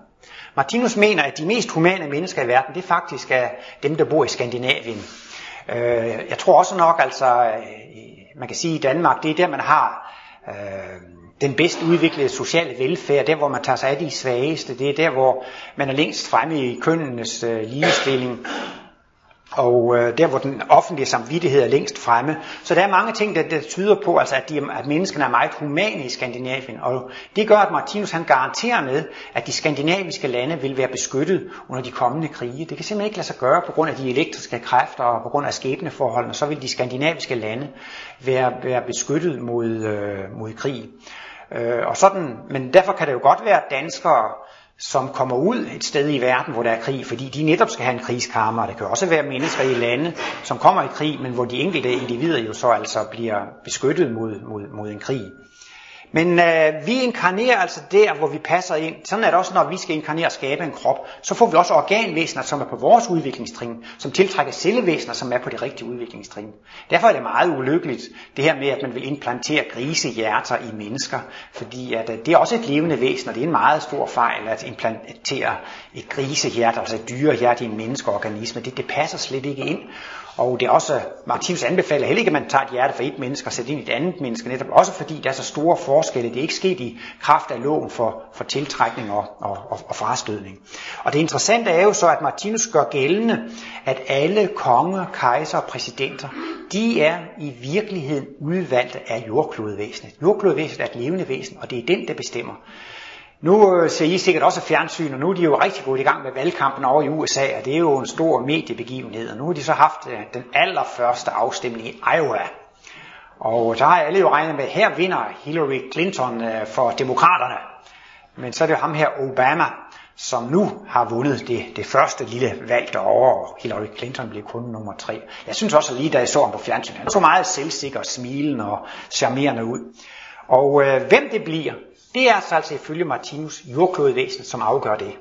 Martinus mener, at de mest humane mennesker i verden, det faktisk er dem, der bor i Skandinavien. Øh, jeg tror også nok, altså, øh, man kan sige i Danmark, det er der, man har øh, den bedst udviklede sociale velfærd, der hvor man tager sig af de svageste, det er der hvor man er længst fremme i kønnenes øh, ligestilling, og øh, der hvor den offentlige samvittighed er længst fremme. Så der er mange ting, der, der tyder på, altså, at, de, at menneskene er meget humane i Skandinavien, og det gør, at Martinus han garanterer med, at de skandinaviske lande vil være beskyttet under de kommende krige. Det kan simpelthen ikke lade sig gøre på grund af de elektriske kræfter og på grund af skæbneforholdene, så vil de skandinaviske lande være, være beskyttet mod, øh, mod krig. Øh, og sådan, men derfor kan det jo godt være danskere, som kommer ud et sted i verden, hvor der er krig, fordi de netop skal have en krigskammer. Det kan også være mennesker i lande, som kommer i krig, men hvor de enkelte individer jo så altså bliver beskyttet mod, mod, mod en krig. Men øh, vi inkarnerer altså der, hvor vi passer ind. Sådan er det også, når vi skal inkarnere og skabe en krop. Så får vi også organvæsener, som er på vores udviklingstrin, som tiltrækker cellevæsener, som er på det rigtige udviklingstrin. Derfor er det meget ulykkeligt, det her med, at man vil implantere grisehjerter i mennesker. Fordi at, øh, det er også et levende væsen, og det er en meget stor fejl at implantere et grisehjerte, altså et dyrehjerte i en menneskeorganisme. Det, det passer slet ikke ind. Og det er også, Martinus anbefaler heller ikke, at man tager et hjerte fra et menneske og sætter ind i et andet menneske, netop også fordi der er så store forskelle. Det er ikke sket i kraft af loven for, for tiltrækning og, og, og, og frastødning. Og det interessante er jo så, at Martinus gør gældende, at alle konger, kejser og præsidenter, de er i virkeligheden udvalgte af jordklodvæsenet. Jordklodvæsenet er et levende væsen, og det er den, der bestemmer. Nu øh, ser I sikkert også fjernsyn, og nu er de jo rigtig godt i gang med valgkampen over i USA, og det er jo en stor mediebegivenhed, og nu har de så haft øh, den allerførste afstemning i Iowa. Og øh, der har alle jo regnet med, at her vinder Hillary Clinton øh, for demokraterne. Men så er det jo ham her, Obama. som nu har vundet det, det første lille valg derovre, og Hillary Clinton blev kun nummer tre. Jeg synes også lige, da jeg så ham på fjernsyn, han så meget selvsikker, smilende og charmerende ud. Og øh, hvem det bliver, det er altså, altså ifølge Martinus jordklodevæsen, som afgør det.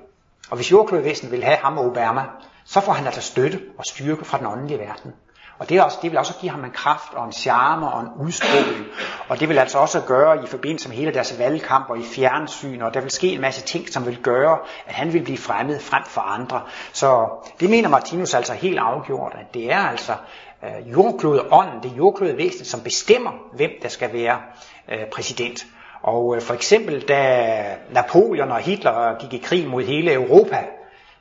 Og hvis jordklodevæsen vil have ham og Obama, så får han altså støtte og styrke fra den åndelige verden. Og det, er også, det vil også give ham en kraft og en charme og en udstråling. Og det vil altså også gøre i forbindelse med hele deres valgkamp og i fjernsyn, og der vil ske en masse ting, som vil gøre, at han vil blive fremmed frem for andre. Så det mener Martinus altså helt afgjort, at det er altså øh, jordklodeånden, det er som bestemmer, hvem der skal være øh, præsident. Og øh, for eksempel da Napoleon og Hitler øh, gik i krig mod hele Europa,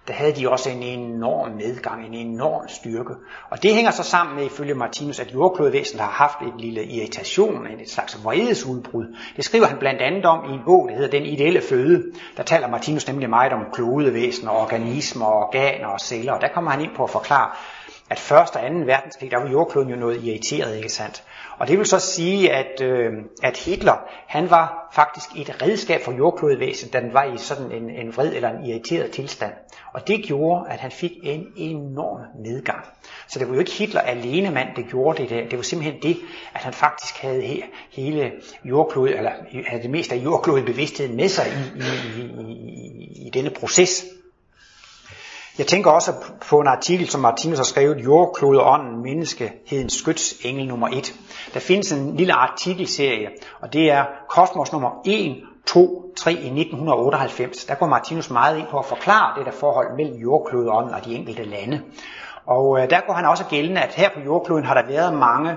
der havde de også en enorm nedgang, en enorm styrke. Og det hænger så sammen med, ifølge Martinus, at jordklodvæsenet har haft et lille irritation, en slags vredesudbrud. Det skriver han blandt andet om i en bog, der hedder Den ideelle føde. Der taler Martinus nemlig meget om klodevæsen og organismer, organer og celler. Og der kommer han ind på at forklare, at første og anden verdenskrig, der var jordkloden jo noget irriteret, ikke sandt? Og det vil så sige, at, øh, at Hitler, han var faktisk et redskab for jordklodvæsen, da den var i sådan en, en vred eller en irriteret tilstand. Og det gjorde, at han fik en enorm nedgang. Så det var jo ikke Hitler alene mand, der gjorde det der. Det var simpelthen det, at han faktisk havde he, hele jordklod, eller havde det meste af jordklodet bevidstheden med sig i, i, i, i, i denne proces. Jeg tænker også på en artikel, som Martinus har skrevet, Jordklode ånden, menneskehedens skytsengel nummer 1. Der findes en lille artikelserie, og det er Kosmos nummer 1, 2, 3 i 1998. Der går Martinus meget ind på at forklare det der forhold mellem jordklodeånden og de enkelte lande. Og øh, der går han også gældende, at her på jordkloden har der været mange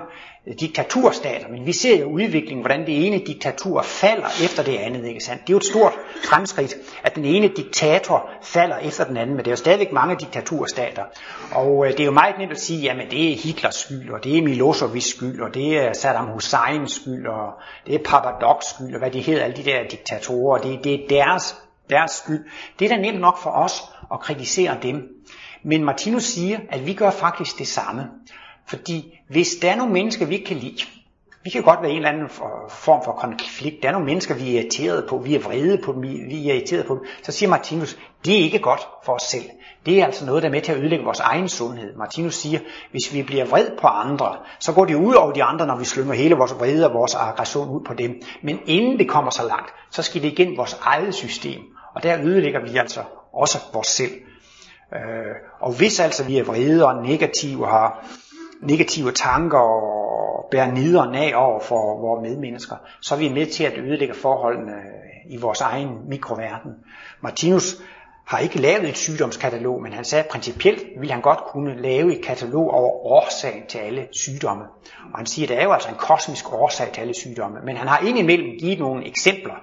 øh, diktaturstater, men vi ser jo udviklingen, hvordan det ene diktatur falder efter det andet, ikke sandt? Det er jo et stort fremskridt, at den ene diktator falder efter den anden, men det er jo stadigvæk mange diktaturstater. Og øh, det er jo meget nemt at sige, jamen det er Hitlers skyld, og det er Milosevic's skyld, og det er Saddam Husseins skyld, og det er Papadok's skyld, og hvad de hedder, alle de der diktatorer, det, det er deres, deres skyld. Det er da nemt nok for os at kritisere dem. Men Martinus siger, at vi gør faktisk det samme. Fordi hvis der er nogle mennesker, vi ikke kan lide, vi kan godt være en eller anden form for konflikt. Der er nogle mennesker, vi er irriteret på, vi er vrede på dem, vi er irriteret på dem. Så siger Martinus, det er ikke godt for os selv. Det er altså noget, der er med til at ødelægge vores egen sundhed. Martinus siger, hvis vi bliver vred på andre, så går det ud over de andre, når vi slynger hele vores vrede og vores aggression ud på dem. Men inden det kommer så langt, så skal det igen vores eget system. Og der ødelægger vi altså også vores selv. Øh, og hvis altså vi er vrede og negative har negative tanker og bærer nideren af over for vores medmennesker, så er vi med til at ødelægge forholdene i vores egen mikroverden. Martinus har ikke lavet et sygdomskatalog, men han sagde, at principielt ville han godt kunne lave et katalog over årsagen til alle sygdomme. Og han siger, at der er jo altså en kosmisk årsag til alle sygdomme, men han har indimellem givet nogle eksempler.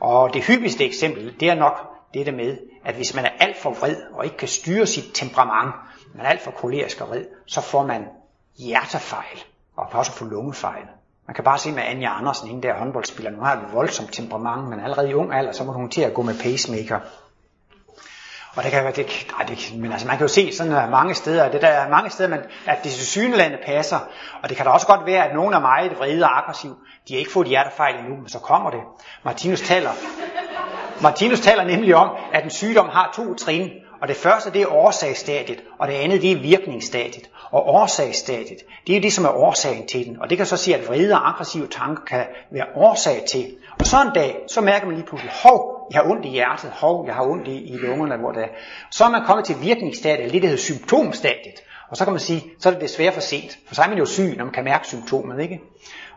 Og det hyppigste eksempel, det er nok det der med, at hvis man er alt for vred og ikke kan styre sit temperament, man er alt for kolerisk og vred, så får man hjertefejl, og kan også få lungefejl. Man kan bare se med Anja Andersen, hende der håndboldspiller, nu har et voldsomt temperament, men allerede i ung alder, så må hun til at gå med pacemaker. Og det kan være, det, nej, det, men altså man kan jo se sådan at mange steder, det der er mange steder, man, at det synlande passer, og det kan da også godt være, at nogen er meget vrede og aggressiv, de har ikke fået hjertefejl endnu, men så kommer det. Martinus taler, Martinus taler nemlig om, at en sygdom har to trin, og det første det er årsagsstadiet, og det andet det er virkningsstadiet. Og årsagsstadiet, det er det, som er årsagen til den. Og det kan så sige, at vrede og aggressive tanker kan være årsag til. Og så en dag, så mærker man lige pludselig, hov, jeg har ondt i hjertet, hov, jeg har ondt i, i lungerne, hvor det er. Så er man kommet til virkningsstadiet, det der hedder symptomstadiet. Og så kan man sige, så er det desværre for sent. For så er man jo syg, når man kan mærke symptomet, ikke?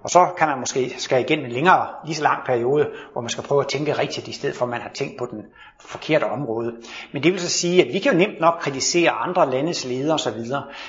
Og så kan man måske skal igen en længere, lige så lang periode, hvor man skal prøve at tænke rigtigt, i stedet for at man har tænkt på den forkerte område. Men det vil så sige, at vi kan jo nemt nok kritisere andre landes ledere osv.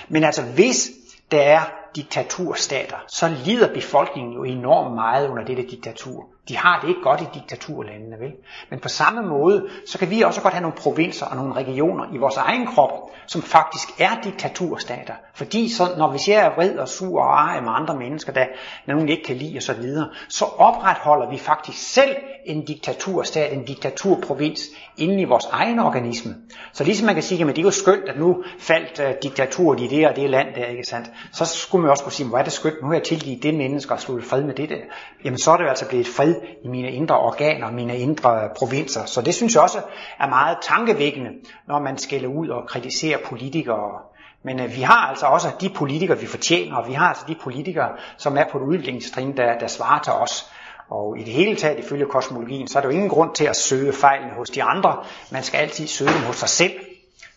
Men altså hvis der er diktaturstater, så lider befolkningen jo enormt meget under dette diktatur. De har det ikke godt i diktaturlandene, vel? Men på samme måde, så kan vi også godt have nogle provinser og nogle regioner i vores egen krop, som faktisk er diktaturstater. Fordi så, når vi ser vred og sur og arg med andre mennesker, der nogen ikke kan lide osv., så, så opretholder vi faktisk selv en diktaturstat, en diktaturprovins inde i vores egen organisme. Så ligesom man kan sige, at det er jo skønt, at nu faldt uh, diktaturet i det og det land der, ikke sandt? Så skulle man også kunne sige, hvor er det skønt, nu har jeg tilgivet det menneske og sluttet fred med det der. Jamen så er det jo altså blevet fred i mine indre organer, mine indre provinser. Så det synes jeg også er meget tankevækkende, når man skælder ud og kritiserer politikere. Men øh, vi har altså også de politikere, vi fortjener, og vi har altså de politikere, som er på et udviklingstrin, der, der svarer til os. Og i det hele taget, ifølge kosmologien, så er der jo ingen grund til at søge fejlene hos de andre. Man skal altid søge dem hos sig selv.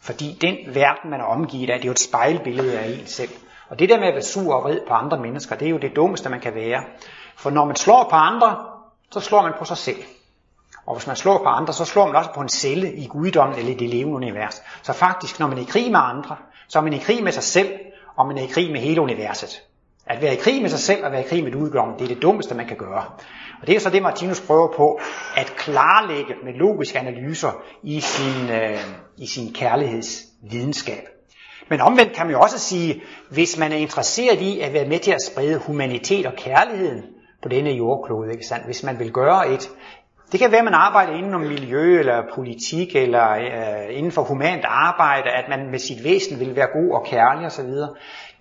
Fordi den verden, man er omgivet af, det er jo et spejlbillede af en selv. Og det der med at være sur og vred på andre mennesker, det er jo det dummeste, man kan være. For når man slår på andre, så slår man på sig selv. Og hvis man slår på andre, så slår man også på en celle i guddommen eller i det levende univers. Så faktisk, når man er i krig med andre, så er man i krig med sig selv, og man er i krig med hele universet. At være i krig med sig selv og være i krig med udgommen, det er det dummeste, man kan gøre. Og det er så det, Martinus prøver på at klarlægge med logiske analyser i sin, øh, i sin kærlighedsvidenskab. Men omvendt kan man jo også sige, hvis man er interesseret i at være med til at sprede humanitet og kærligheden på denne jordklode, ikke sandt? hvis man vil gøre et, det kan være, at man arbejder inden om miljø eller politik eller øh, inden for humant arbejde, at man med sit væsen vil være god og kærlig osv.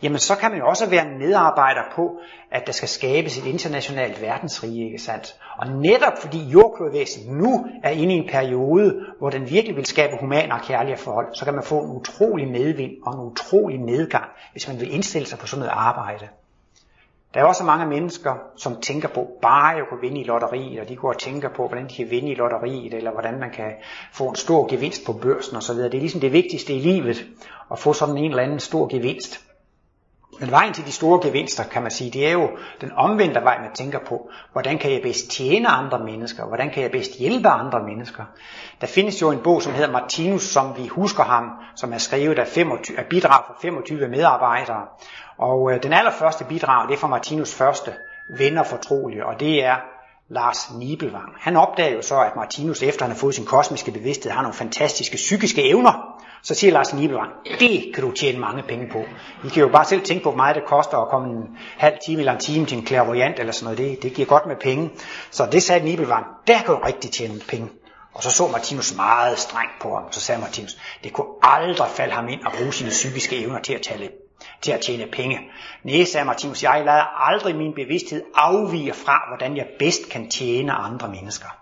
Jamen så kan man jo også være en medarbejder på, at der skal skabes et internationalt verdensrige, ikke sandt? Og netop fordi jordklodvæsen nu er inde i en periode, hvor den virkelig vil skabe humane og kærlige forhold, så kan man få en utrolig medvind og en utrolig medgang, hvis man vil indstille sig på sådan noget arbejde. Der er også mange mennesker, som tænker på bare at kunne vinde i lotteriet, og de går og tænker på, hvordan de kan vinde i lotteriet, eller hvordan man kan få en stor gevinst på børsen osv. Det er ligesom det vigtigste i livet, at få sådan en eller anden stor gevinst. Men vejen til de store gevinster, kan man sige, det er jo den omvendte vej, man tænker på. Hvordan kan jeg bedst tjene andre mennesker? Hvordan kan jeg bedst hjælpe andre mennesker? Der findes jo en bog, som hedder Martinus, som vi husker ham, som er skrevet af, 25, af bidrag fra 25 medarbejdere. Og øh, den allerførste bidrag, det er fra Martinus første venner fortrolige, og det er Lars Nibelvang. Han opdager jo så, at Martinus, efter han har fået sin kosmiske bevidsthed, har nogle fantastiske psykiske evner. Så siger Lars Nibelvang, det kan du tjene mange penge på. I kan jo bare selv tænke på, hvor meget det koster at komme en halv time eller en time til en clairvoyant eller sådan noget. Det, det giver godt med penge. Så det sagde Nibelvang, der kan du rigtig tjene penge. Og så så Martinus meget strengt på ham, så sagde Martinus, det kunne aldrig falde ham ind at bruge sine psykiske evner til at tale til at tjene penge. Nej, sagde Martinus, jeg lader aldrig min bevidsthed afvige fra, hvordan jeg bedst kan tjene andre mennesker.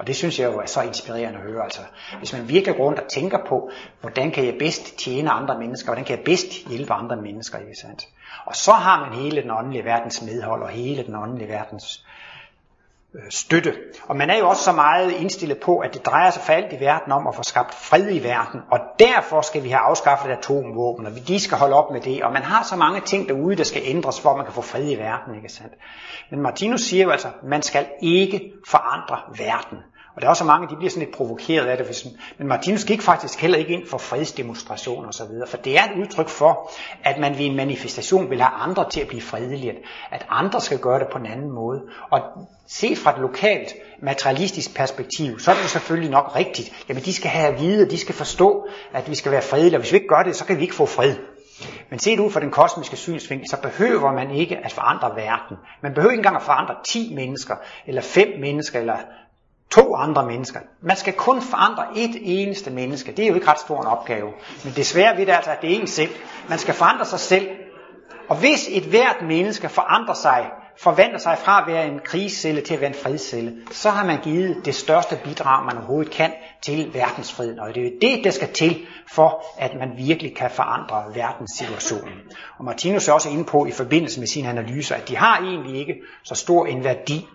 Og det synes jeg jo er så inspirerende at høre. Altså, hvis man virkelig går rundt og tænker på, hvordan kan jeg bedst tjene andre mennesker, hvordan kan jeg bedst hjælpe andre mennesker, ikke sandt? Og så har man hele den åndelige verdens medhold og hele den åndelige verdens Øh, støtte. Og man er jo også så meget indstillet på, at det drejer sig for alt i verden om at få skabt fred i verden, og derfor skal vi have afskaffet atomvåben, og de skal holde op med det, og man har så mange ting derude, der skal ændres, for at man kan få fred i verden, ikke sandt? Men Martinus siger jo altså, man skal ikke forandre verden. Og der er også mange, de bliver sådan lidt provokeret af det. Hvis, men Martinus gik faktisk heller ikke ind for fredsdemonstrationer osv., for det er et udtryk for, at man ved en manifestation vil have andre til at blive fredelige, at andre skal gøre det på en anden måde. Og set fra et lokalt materialistisk perspektiv, så er det jo selvfølgelig nok rigtigt. Jamen de skal have at vide, de skal forstå, at vi skal være fredelige, og hvis vi ikke gør det, så kan vi ikke få fred. Men set ud fra den kosmiske synsvinkel, så behøver man ikke at forandre verden. Man behøver ikke engang at forandre 10 mennesker, eller 5 mennesker, eller to andre mennesker. Man skal kun forandre et eneste menneske. Det er jo ikke ret stor en opgave. Men desværre ved det altså, at det er en selv. Man skal forandre sig selv. Og hvis et hvert menneske forandrer sig, forvandler sig fra at være en krigscelle til at være en fredscelle, så har man givet det største bidrag, man overhovedet kan til verdensfreden. Og det er jo det, der skal til, for at man virkelig kan forandre verdenssituationen. Og Martinus er også inde på i forbindelse med sine analyser, at de har egentlig ikke så stor en værdi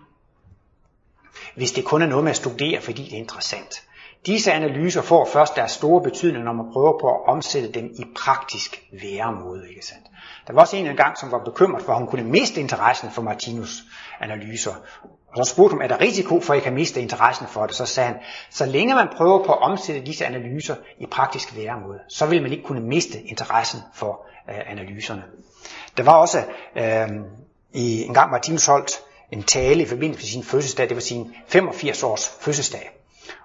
hvis det kun er noget med at studere, fordi det er interessant. Disse analyser får først deres store betydning, når man prøver på at omsætte dem i praktisk væremåde. Ikke sandt? Der var også en gang, som var bekymret for, at hun kunne miste interessen for Martinus analyser. Og så spurgte hun, er der risiko for, at jeg kan miste interessen for det? Så sagde han, så længe man prøver på at omsætte disse analyser i praktisk væremåde, så vil man ikke kunne miste interessen for øh, analyserne. Der var også øh, i en gang Martinus holdt en tale i forbindelse med sin fødselsdag, det var sin 85 års fødselsdag.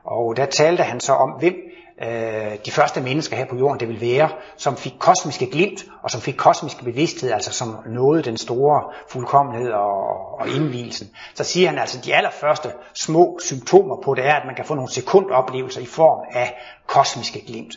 Og der talte han så om, hvem øh, de første mennesker her på jorden det vil være, som fik kosmiske glimt, og som fik kosmiske bevidsthed, altså som nåede den store fuldkommenhed og, og indvielsen. Så siger han altså, at de allerførste små symptomer på det er, at man kan få nogle sekundoplevelser i form af kosmiske glimt.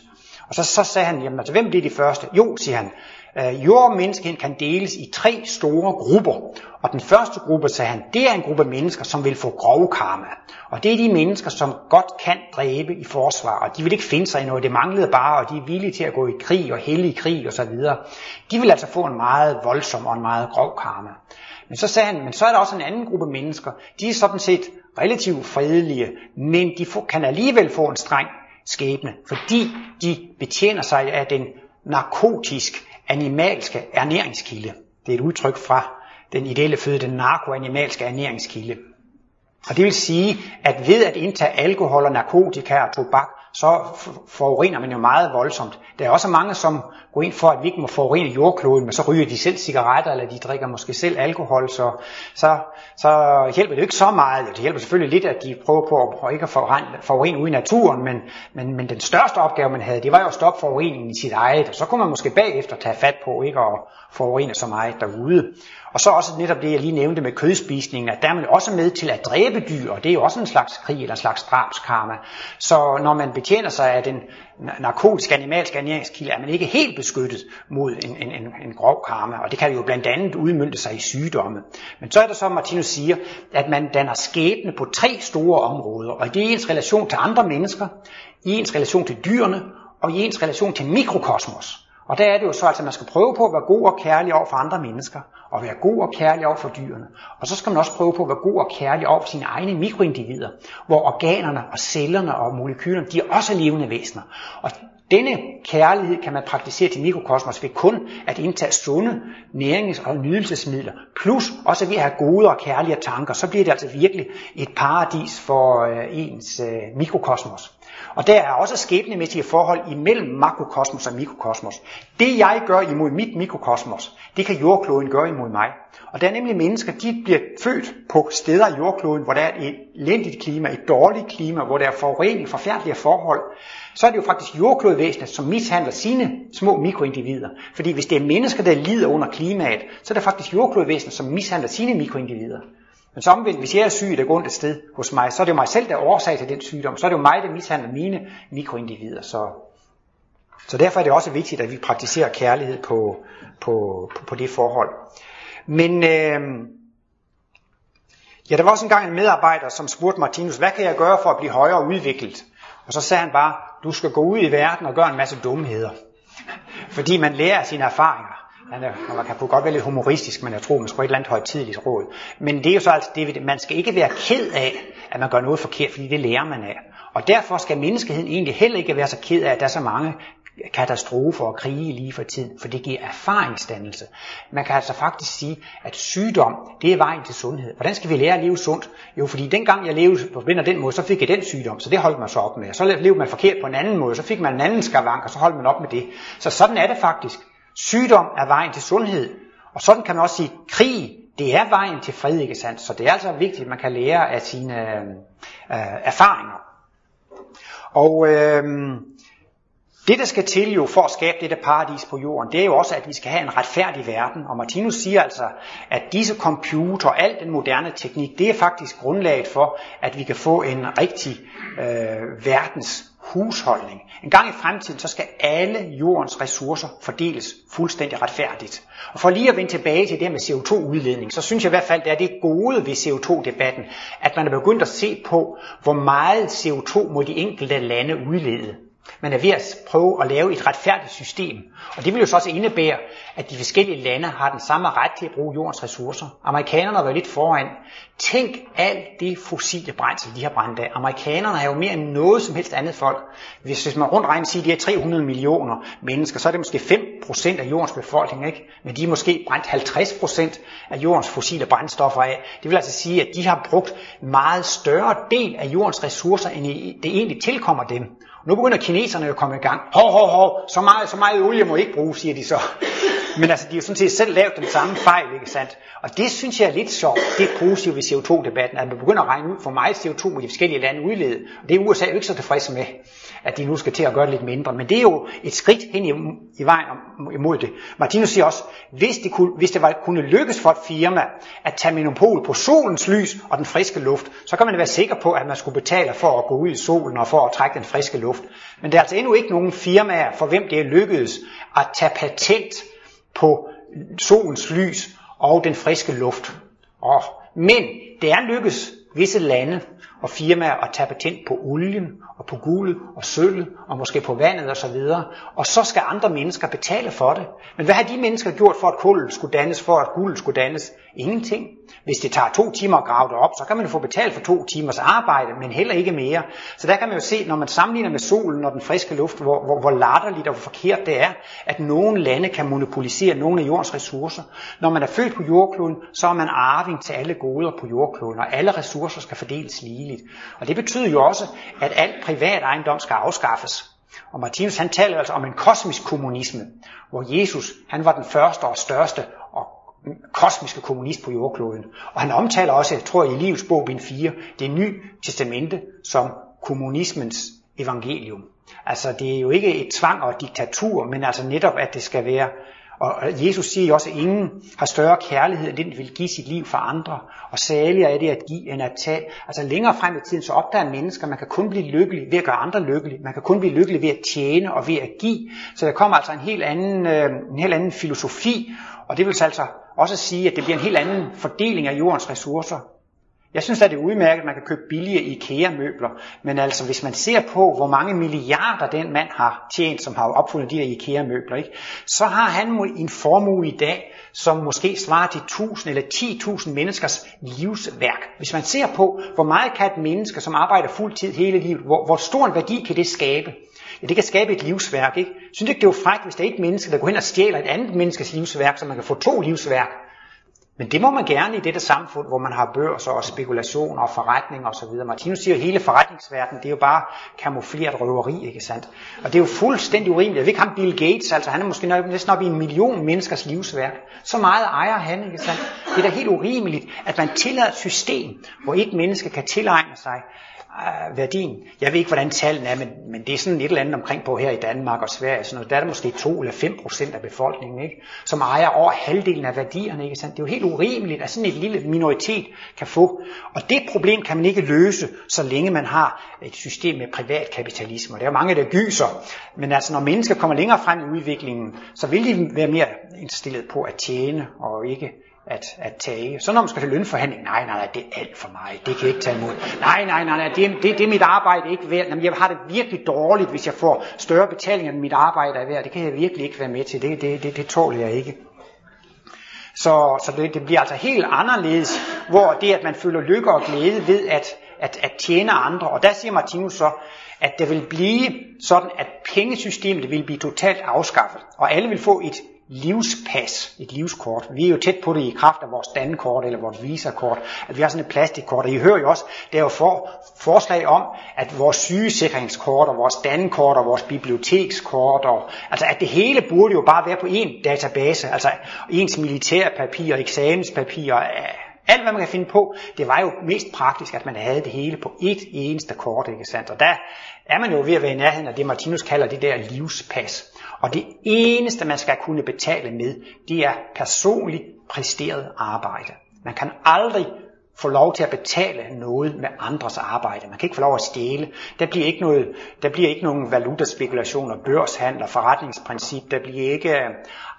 Og så, så sagde han, jamen altså, hvem bliver de første? Jo, siger han, Øh, jordmenneskeheden kan deles i tre store grupper. Og den første gruppe, sagde han, det er en gruppe mennesker, som vil få grov karma. Og det er de mennesker, som godt kan dræbe i forsvar, og de vil ikke finde sig i noget. Det manglede bare, og de er villige til at gå i krig og hellig krig osv. De vil altså få en meget voldsom og en meget grov karma. Men så sagde han, men så er der også en anden gruppe mennesker. De er sådan set relativt fredelige, men de kan alligevel få en streng skæbne, fordi de betjener sig af den narkotisk animalske ernæringskilde. Det er et udtryk fra den ideelle føde, den narkoanimalske ernæringskilde. Og det vil sige, at ved at indtage alkohol og narkotika og tobak, så forurener man jo meget voldsomt. Der er også mange, som går ind for, at vi ikke må forurene jordkloden, men så ryger de selv cigaretter, eller de drikker måske selv alkohol, så, så, så hjælper det ikke så meget. Det hjælper selvfølgelig lidt, at de prøver på at ikke at forurene, forurene ude i naturen, men, men, men den største opgave, man havde, det var jo at stoppe forureningen i sit eget, og så kunne man måske bagefter tage fat på ikke at forurene så meget derude. Og så også netop det, jeg lige nævnte med kødspisningen, at der er man også med til at dræbe dyr, og det er jo også en slags krig eller en slags drabskarma. Så når man betjener sig af den narkotiske animalske ernæringskilde, er man ikke helt beskyttet mod en, en, en, en grov karma, og det kan jo blandt andet udmyndte sig i sygdomme. Men så er det så, Martinus siger, at man danner skæbne på tre store områder, og det er ens relation til andre mennesker, i ens relation til dyrene, og i ens relation til mikrokosmos. Og der er det jo så, altså, at man skal prøve på at være god og kærlig over for andre mennesker, og være god og kærlig over for dyrene. Og så skal man også prøve på at være god og kærlig over for sine egne mikroindivider, hvor organerne og cellerne og molekylerne, de er også levende væsener. Og denne kærlighed kan man praktisere til mikrokosmos ved kun at indtage sunde nærings- og nydelsesmidler, plus også ved at have gode og kærlige tanker, så bliver det altså virkelig et paradis for øh, ens øh, mikrokosmos. Og der er også skæbnemæssige forhold imellem makrokosmos og mikrokosmos. Det jeg gør imod mit mikrokosmos, det kan jordkloden gøre imod mig. Og der er nemlig mennesker, de bliver født på steder i jordkloden, hvor der er et elendigt klima, et dårligt klima, hvor der er forurening, forfærdelige forhold. Så er det jo faktisk jordklodvæsenet, som mishandler sine små mikroindivider. Fordi hvis det er mennesker, der lider under klimaet, så er det faktisk jordklodvæsenet, som mishandler sine mikroindivider. Men så omvendt, hvis jeg er syg, der går et sted hos mig, så er det jo mig selv, der er årsag til den sygdom. Så er det jo mig, der mishandler mine mikroindivider. Så, så derfor er det også vigtigt, at vi praktiserer kærlighed på, på, på, på det forhold. Men øh, ja, der var også engang en medarbejder, som spurgte Martinus, hvad kan jeg gøre for at blive højere udviklet? Og så sagde han bare, du skal gå ud i verden og gøre en masse dumheder. *laughs* Fordi man lærer af sine erfaringer. Han er, man kan godt være lidt humoristisk, men jeg tror, man skal et eller andet højtidligt råd. Men det er jo så altså, det, man skal ikke være ked af, at man gør noget forkert, fordi det lærer man af. Og derfor skal menneskeheden egentlig heller ikke være så ked af, at der er så mange katastrofer og krige lige for tiden, for det giver erfaringsdannelse. Man kan altså faktisk sige, at sygdom, det er vejen til sundhed. Hvordan skal vi lære at leve sundt? Jo, fordi dengang jeg levede på den måde, så fik jeg den sygdom, så det holdt man så op med. Så levede man forkert på en anden måde, så fik man en anden skavank, og så holdt man op med det. Så sådan er det faktisk. Sygdom er vejen til sundhed. Og sådan kan man også sige, krig, det er vejen til fred, ikke sandt? Så det er altså vigtigt, at man kan lære af sine øh, erfaringer. Og øh, det, der skal til jo for at skabe dette paradis på jorden, det er jo også, at vi skal have en retfærdig verden. Og Martinus siger altså, at disse computer og al den moderne teknik, det er faktisk grundlaget for, at vi kan få en rigtig øh, verdens husholdning. En gang i fremtiden, så skal alle jordens ressourcer fordeles fuldstændig retfærdigt. Og for lige at vende tilbage til det med CO2-udledning, så synes jeg i hvert fald, det er det gode ved CO2-debatten, at man er begyndt at se på, hvor meget CO2 må de enkelte lande udlede. Man er ved at prøve at lave et retfærdigt system. Og det vil jo så også indebære, at de forskellige lande har den samme ret til at bruge jordens ressourcer. Amerikanerne var lidt foran. Tænk alt det fossile brændsel, de har brændt af. Amerikanerne er jo mere end noget som helst andet folk. Hvis, hvis man rundt regner siger, at de er 300 millioner mennesker, så er det måske 5% af jordens befolkning. Ikke? Men de har måske brændt 50% af jordens fossile brændstoffer af. Det vil altså sige, at de har brugt meget større del af jordens ressourcer, end det egentlig tilkommer dem. Nu begynder kineserne at komme i gang. Hov, hov, hov, så meget, så meget olie må I ikke bruge, siger de så. *laughs* Men altså, de har jo sådan set selv lavet den samme fejl, ikke sandt? Og det synes jeg er lidt sjovt, det positivt ved CO2-debatten, at man begynder at regne ud, for meget CO2 må de forskellige lande udlede. Og det er USA jo ikke så tilfredse med, at de nu skal til at gøre det lidt mindre. Men det er jo et skridt hen i, i vejen imod det. Martinus siger også, hvis det, kunne, hvis det var, kunne lykkes for et firma at tage monopol på solens lys og den friske luft, så kan man være sikker på, at man skulle betale for at gå ud i solen og for at trække den friske luft. Men der er altså endnu ikke nogen firmaer, for hvem det er lykkedes at tage patent på solens lys og den friske luft. Og, men det er lykkedes visse lande og firmaer at tage patent på olien og på guldet og sølvet og måske på vandet osv. Og, og så skal andre mennesker betale for det. Men hvad har de mennesker gjort for at kullet skulle dannes, for at guldet skulle dannes? Ingenting. Hvis det tager to timer at grave det op, så kan man jo få betalt for to timers arbejde, men heller ikke mere. Så der kan man jo se, når man sammenligner med solen og den friske luft, hvor, hvor, hvor latterligt og hvor forkert det er, at nogle lande kan monopolisere nogle af jordens ressourcer. Når man er født på jordkloden, så er man arving til alle goder på jordkloden, og alle ressourcer skal fordeles ligeligt. Og det betyder jo også, at alt privat ejendom skal afskaffes. Og Martinus han taler altså om en kosmisk kommunisme, hvor Jesus han var den første og største kosmiske kommunist på jordkloden. Og han omtaler også, jeg tror i Livets bog, bind 4, det nye testamente som kommunismens evangelium. Altså det er jo ikke et tvang og et diktatur, men altså netop, at det skal være og Jesus siger jo også, at ingen har større kærlighed, end den vil give sit liv for andre. Og saligere er det at give end at tage. Altså længere frem i tiden, så opdager mennesker, at man kan kun blive lykkelig ved at gøre andre lykkelige. Man kan kun blive lykkelig ved at tjene og ved at give. Så der kommer altså en helt anden, øh, en helt anden filosofi. Og det vil altså også sige, at det bliver en helt anden fordeling af jordens ressourcer. Jeg synes at det er udmærket, at man kan købe billige IKEA-møbler, men altså hvis man ser på, hvor mange milliarder den mand har tjent, som har opfundet de der IKEA-møbler, ikke, så har han en formue i dag, som måske svarer til 1000 eller 10.000 menneskers livsværk. Hvis man ser på, hvor meget kan et menneske, som arbejder fuldtid hele livet, hvor, hvor stor en værdi kan det skabe? Ja, det kan skabe et livsværk, ikke? Synes ikke, det er jo frækt, hvis der er et menneske, der går hen og stjæler et andet menneskes livsværk, så man kan få to livsværk? Men det må man gerne i dette samfund, hvor man har børser og spekulationer og forretninger osv. Martinus siger, at hele forretningsverdenen, det er jo bare kamufleret røveri, ikke sandt? Og det er jo fuldstændig urimeligt. Jeg ved ikke ham Bill Gates, altså han er måske næsten op i en million menneskers livsværk. Så meget ejer han, ikke sandt? Det er da helt urimeligt, at man tillader et system, hvor et menneske kan tilegne sig øh, værdien. Jeg ved ikke, hvordan tallene er, men, men det er sådan et eller andet omkring på her i Danmark og Sverige. Sådan noget. Der er der måske 2 eller 5 procent af befolkningen, ikke? som ejer over halvdelen af værdierne. Ikke sandt? Det er jo helt urimeligt, at sådan et lille minoritet kan få. Og det problem kan man ikke løse, så længe man har et system med privat kapitalisme. Og der er mange, der gyser. Men altså, når mennesker kommer længere frem i udviklingen, så vil de være mere indstillet på at tjene og ikke at, at tage. Så når man skal til lønforhandling, nej, nej, nej, det er alt for mig, det kan jeg ikke tage imod. Nej, nej, nej, nej det, det, det er mit arbejde ikke værd. Jamen, jeg har det virkelig dårligt, hvis jeg får større betaling end mit arbejde er værd. Det kan jeg virkelig ikke være med til, det, det, det, det tåler jeg ikke. Så, så det, det bliver altså helt anderledes, hvor det, at man føler lykke og glæde ved at, at, at tjene andre. Og der siger Martinus så, at det vil blive sådan, at pengesystemet vil blive totalt afskaffet, og alle vil få et livspas, et livskort. Vi er jo tæt på det i kraft af vores dankort eller vores visakort, at vi har sådan et plastikkort. Og I hører jo også, der er jo for, forslag om, at vores sygesikringskort og vores dankort og vores bibliotekskort, og, altså at det hele burde jo bare være på én database, altså ens militærpapir, eksamenspapirer, øh, alt hvad man kan finde på, det var jo mest praktisk, at man havde det hele på et eneste kort, ikke sandt? Og der er man jo ved at være i nærheden af det, Martinus kalder det der livspas. Og det eneste, man skal kunne betale med, det er personligt præsteret arbejde. Man kan aldrig få lov til at betale noget med andres arbejde. Man kan ikke få lov at stjæle. Der bliver ikke, noget, der bliver ikke nogen valutaspekulationer, børshandler, forretningsprincip. Der bliver ikke øh,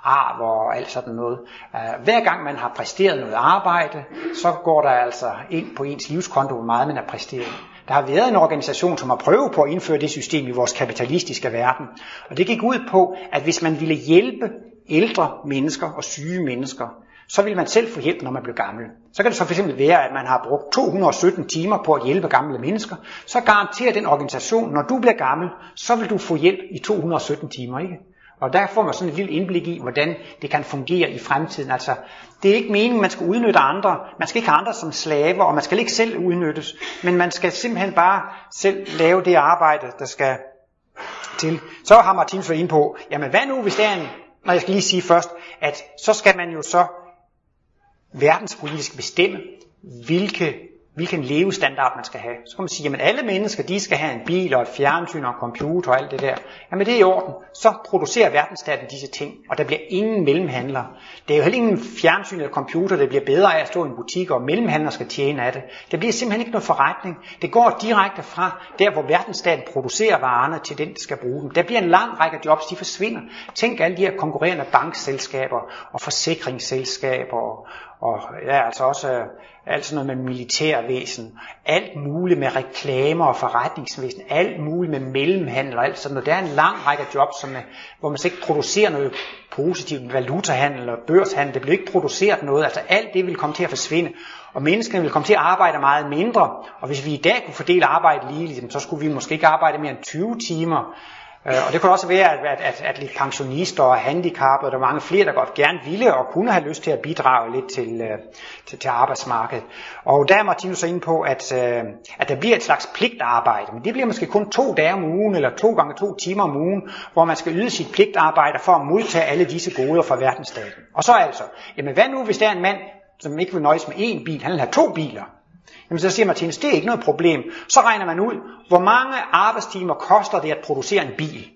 arv og alt sådan noget. Øh, hver gang man har præsteret noget arbejde, så går der altså ind på ens livskonto, hvor meget man har præsteret. Der har været en organisation, som har prøvet på at indføre det system i vores kapitalistiske verden. Og det gik ud på, at hvis man ville hjælpe ældre mennesker og syge mennesker, så vil man selv få hjælp, når man bliver gammel. Så kan det så fx være, at man har brugt 217 timer på at hjælpe gamle mennesker. Så garanterer den organisation, når du bliver gammel, så vil du få hjælp i 217 timer. ikke? Og der får man sådan et lille indblik i, hvordan det kan fungere i fremtiden. Altså, det er ikke meningen, man skal udnytte andre. Man skal ikke have andre som slaver, og man skal ikke selv udnyttes. Men man skal simpelthen bare selv lave det arbejde, der skal til. Så har Martin så ind på, jamen hvad nu, hvis det er en... Når jeg skal lige sige først, at så skal man jo så verdenspolitisk bestemme, hvilke hvilken levestandard man skal have. Så kan man sige, at alle mennesker de skal have en bil og et fjernsyn og en computer og alt det der. Jamen det er i orden. Så producerer verdensstaten disse ting, og der bliver ingen mellemhandler. Det er jo heller ingen fjernsyn eller computer, der bliver bedre af at stå i en butik, og mellemhandler skal tjene af det. Det bliver simpelthen ikke noget forretning. Det går direkte fra der, hvor verdensstaten producerer varerne, til den, der skal bruge dem. Der bliver en lang række jobs, de forsvinder. Tænk alle de her konkurrerende bankselskaber og forsikringsselskaber og ja, altså også øh, alt sådan noget med militærvæsen, alt muligt med reklamer og forretningsvæsen, alt muligt med mellemhandel og alt sådan noget. Der er en lang række jobs, som, øh, hvor man så ikke producerer noget positivt, valutahandel og børshandel, det bliver ikke produceret noget, altså alt det vil komme til at forsvinde, og menneskene vil komme til at arbejde meget mindre, og hvis vi i dag kunne fordele arbejde lige, så skulle vi måske ikke arbejde mere end 20 timer, Øh, og det kunne også være, at, at, at, at lidt pensionister og handicappede, der er mange flere, der godt gerne ville og kunne have lyst til at bidrage lidt til, øh, til, til arbejdsmarkedet. Og der er Martinus så inde på, at, øh, at der bliver et slags pligtarbejde, men det bliver måske kun to dage om ugen, eller to gange to timer om ugen, hvor man skal yde sit pligtarbejde for at modtage alle disse goder fra verdensstaten. Og så altså, jamen hvad nu, hvis der er en mand, som ikke vil nøjes med én bil, han vil have to biler. Jamen så siger Martinus, det er ikke noget problem. Så regner man ud, hvor mange arbejdstimer koster det at producere en bil.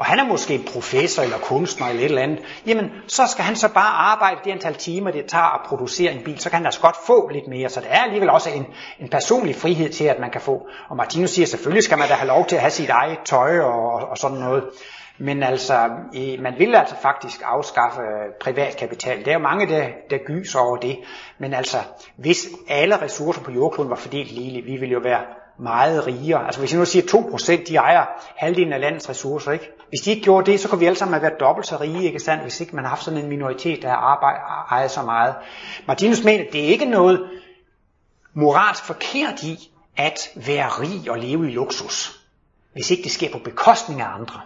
Og han er måske professor eller kunstner eller et eller andet. Jamen, så skal han så bare arbejde det antal timer, det tager at producere en bil. Så kan han altså godt få lidt mere. Så det er alligevel også en, en personlig frihed til, at man kan få. Og Martinus siger, selvfølgelig skal man da have lov til at have sit eget tøj og, og sådan noget. Men altså, man vil altså faktisk afskaffe privatkapital. Der er jo mange, der, der gyser over det. Men altså, hvis alle ressourcer på jordkloden var fordelt ligeligt, vi ville jo være meget rigere. Altså hvis jeg nu siger 2%, de ejer halvdelen af landets ressourcer, ikke? Hvis de ikke gjorde det, så kunne vi alle sammen have været dobbelt så rige, ikke sandt? Hvis ikke man har haft sådan en minoritet, der har ejet så meget. Martinus mener, det er ikke noget moralsk forkert i at være rig og leve i luksus, hvis ikke det sker på bekostning af andre.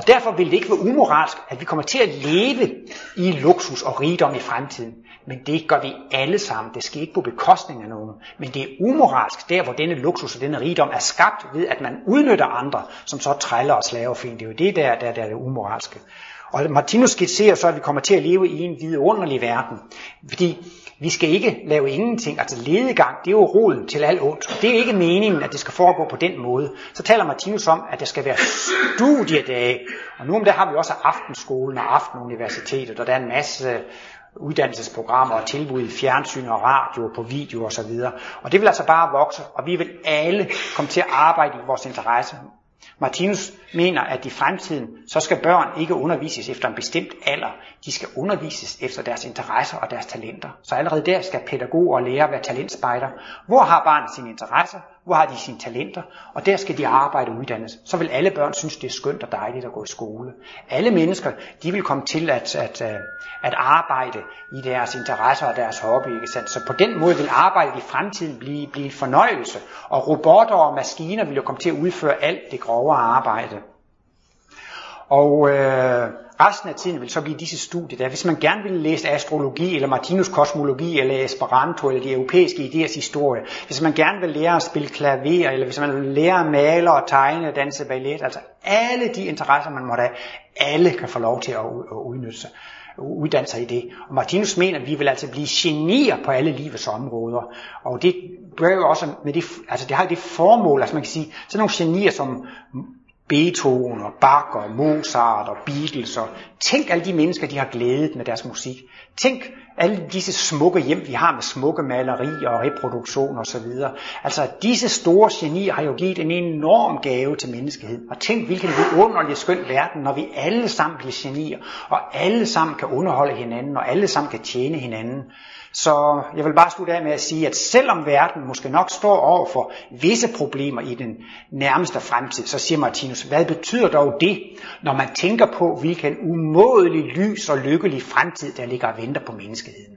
Og derfor vil det ikke være umoralsk, at vi kommer til at leve i luksus og rigdom i fremtiden. Men det gør vi alle sammen. Det sker ikke på bekostning af nogen. Men det er umoralsk, der hvor denne luksus og denne rigdom er skabt ved, at man udnytter andre, som så træller og slaver fint. Det er jo det, der, der, der er det umoralske. Og Martinus skitserer så, at vi kommer til at leve i en vidunderlig verden. Fordi vi skal ikke lave ingenting. Altså ledegang, det er jo roden til alt ondt. Og det er ikke meningen, at det skal foregå på den måde. Så taler Martinus om, at der skal være studiedage. Og nu om det har vi også aftenskolen og aftenuniversitetet, og der er en masse uddannelsesprogrammer og tilbud i fjernsyn og radio på video osv. Og, og det vil altså bare vokse, og vi vil alle komme til at arbejde i vores interesse. Martinus mener, at i fremtiden, så skal børn ikke undervises efter en bestemt alder. De skal undervises efter deres interesser og deres talenter. Så allerede der skal pædagoger og lærere være talentspejder. Hvor har barnet sine interesser? Hvor har de sine talenter? Og der skal de arbejde og uddannes. Så vil alle børn synes, det er skønt og dejligt at gå i skole. Alle mennesker, de vil komme til at, at, øh, at arbejde i deres interesser og deres hobby. Ikke sandt? Så på den måde vil arbejdet i fremtiden blive, blive en fornøjelse. Og robotter og maskiner vil jo komme til at udføre alt det grove arbejde. Og øh, resten af tiden vil så blive disse studier der. Hvis man gerne vil læse astrologi, eller Martinus kosmologi, eller Esperanto, eller de europæiske idéers historie, hvis man gerne vil lære at spille klaver, eller hvis man vil lære at male og tegne, danse ballet, altså alle de interesser, man måtte have, alle kan få lov til at, udnytte sig uddanne sig i det. Og Martinus mener, at vi vil altså blive genier på alle livets områder. Og det bør jo også med det, altså det har det formål, altså man kan sige, sådan nogle genier som Beethoven og Bach og Mozart og Beatles. Og tænk alle de mennesker, de har glædet med deres musik. Tænk alle disse smukke hjem, vi har med smukke malerier og reproduktion osv. Altså disse store genier har jo givet en enorm gave til menneskeheden. Og tænk hvilken vidunderlig skøn verden, når vi alle sammen bliver genier, og alle sammen kan underholde hinanden, og alle sammen kan tjene hinanden. Så jeg vil bare slutte af med at sige, at selvom verden måske nok står over for visse problemer i den nærmeste fremtid, så siger Martinus, hvad betyder dog det, når man tænker på, hvilken umådelig lys og lykkelig fremtid, der ligger og venter på menneskeheden?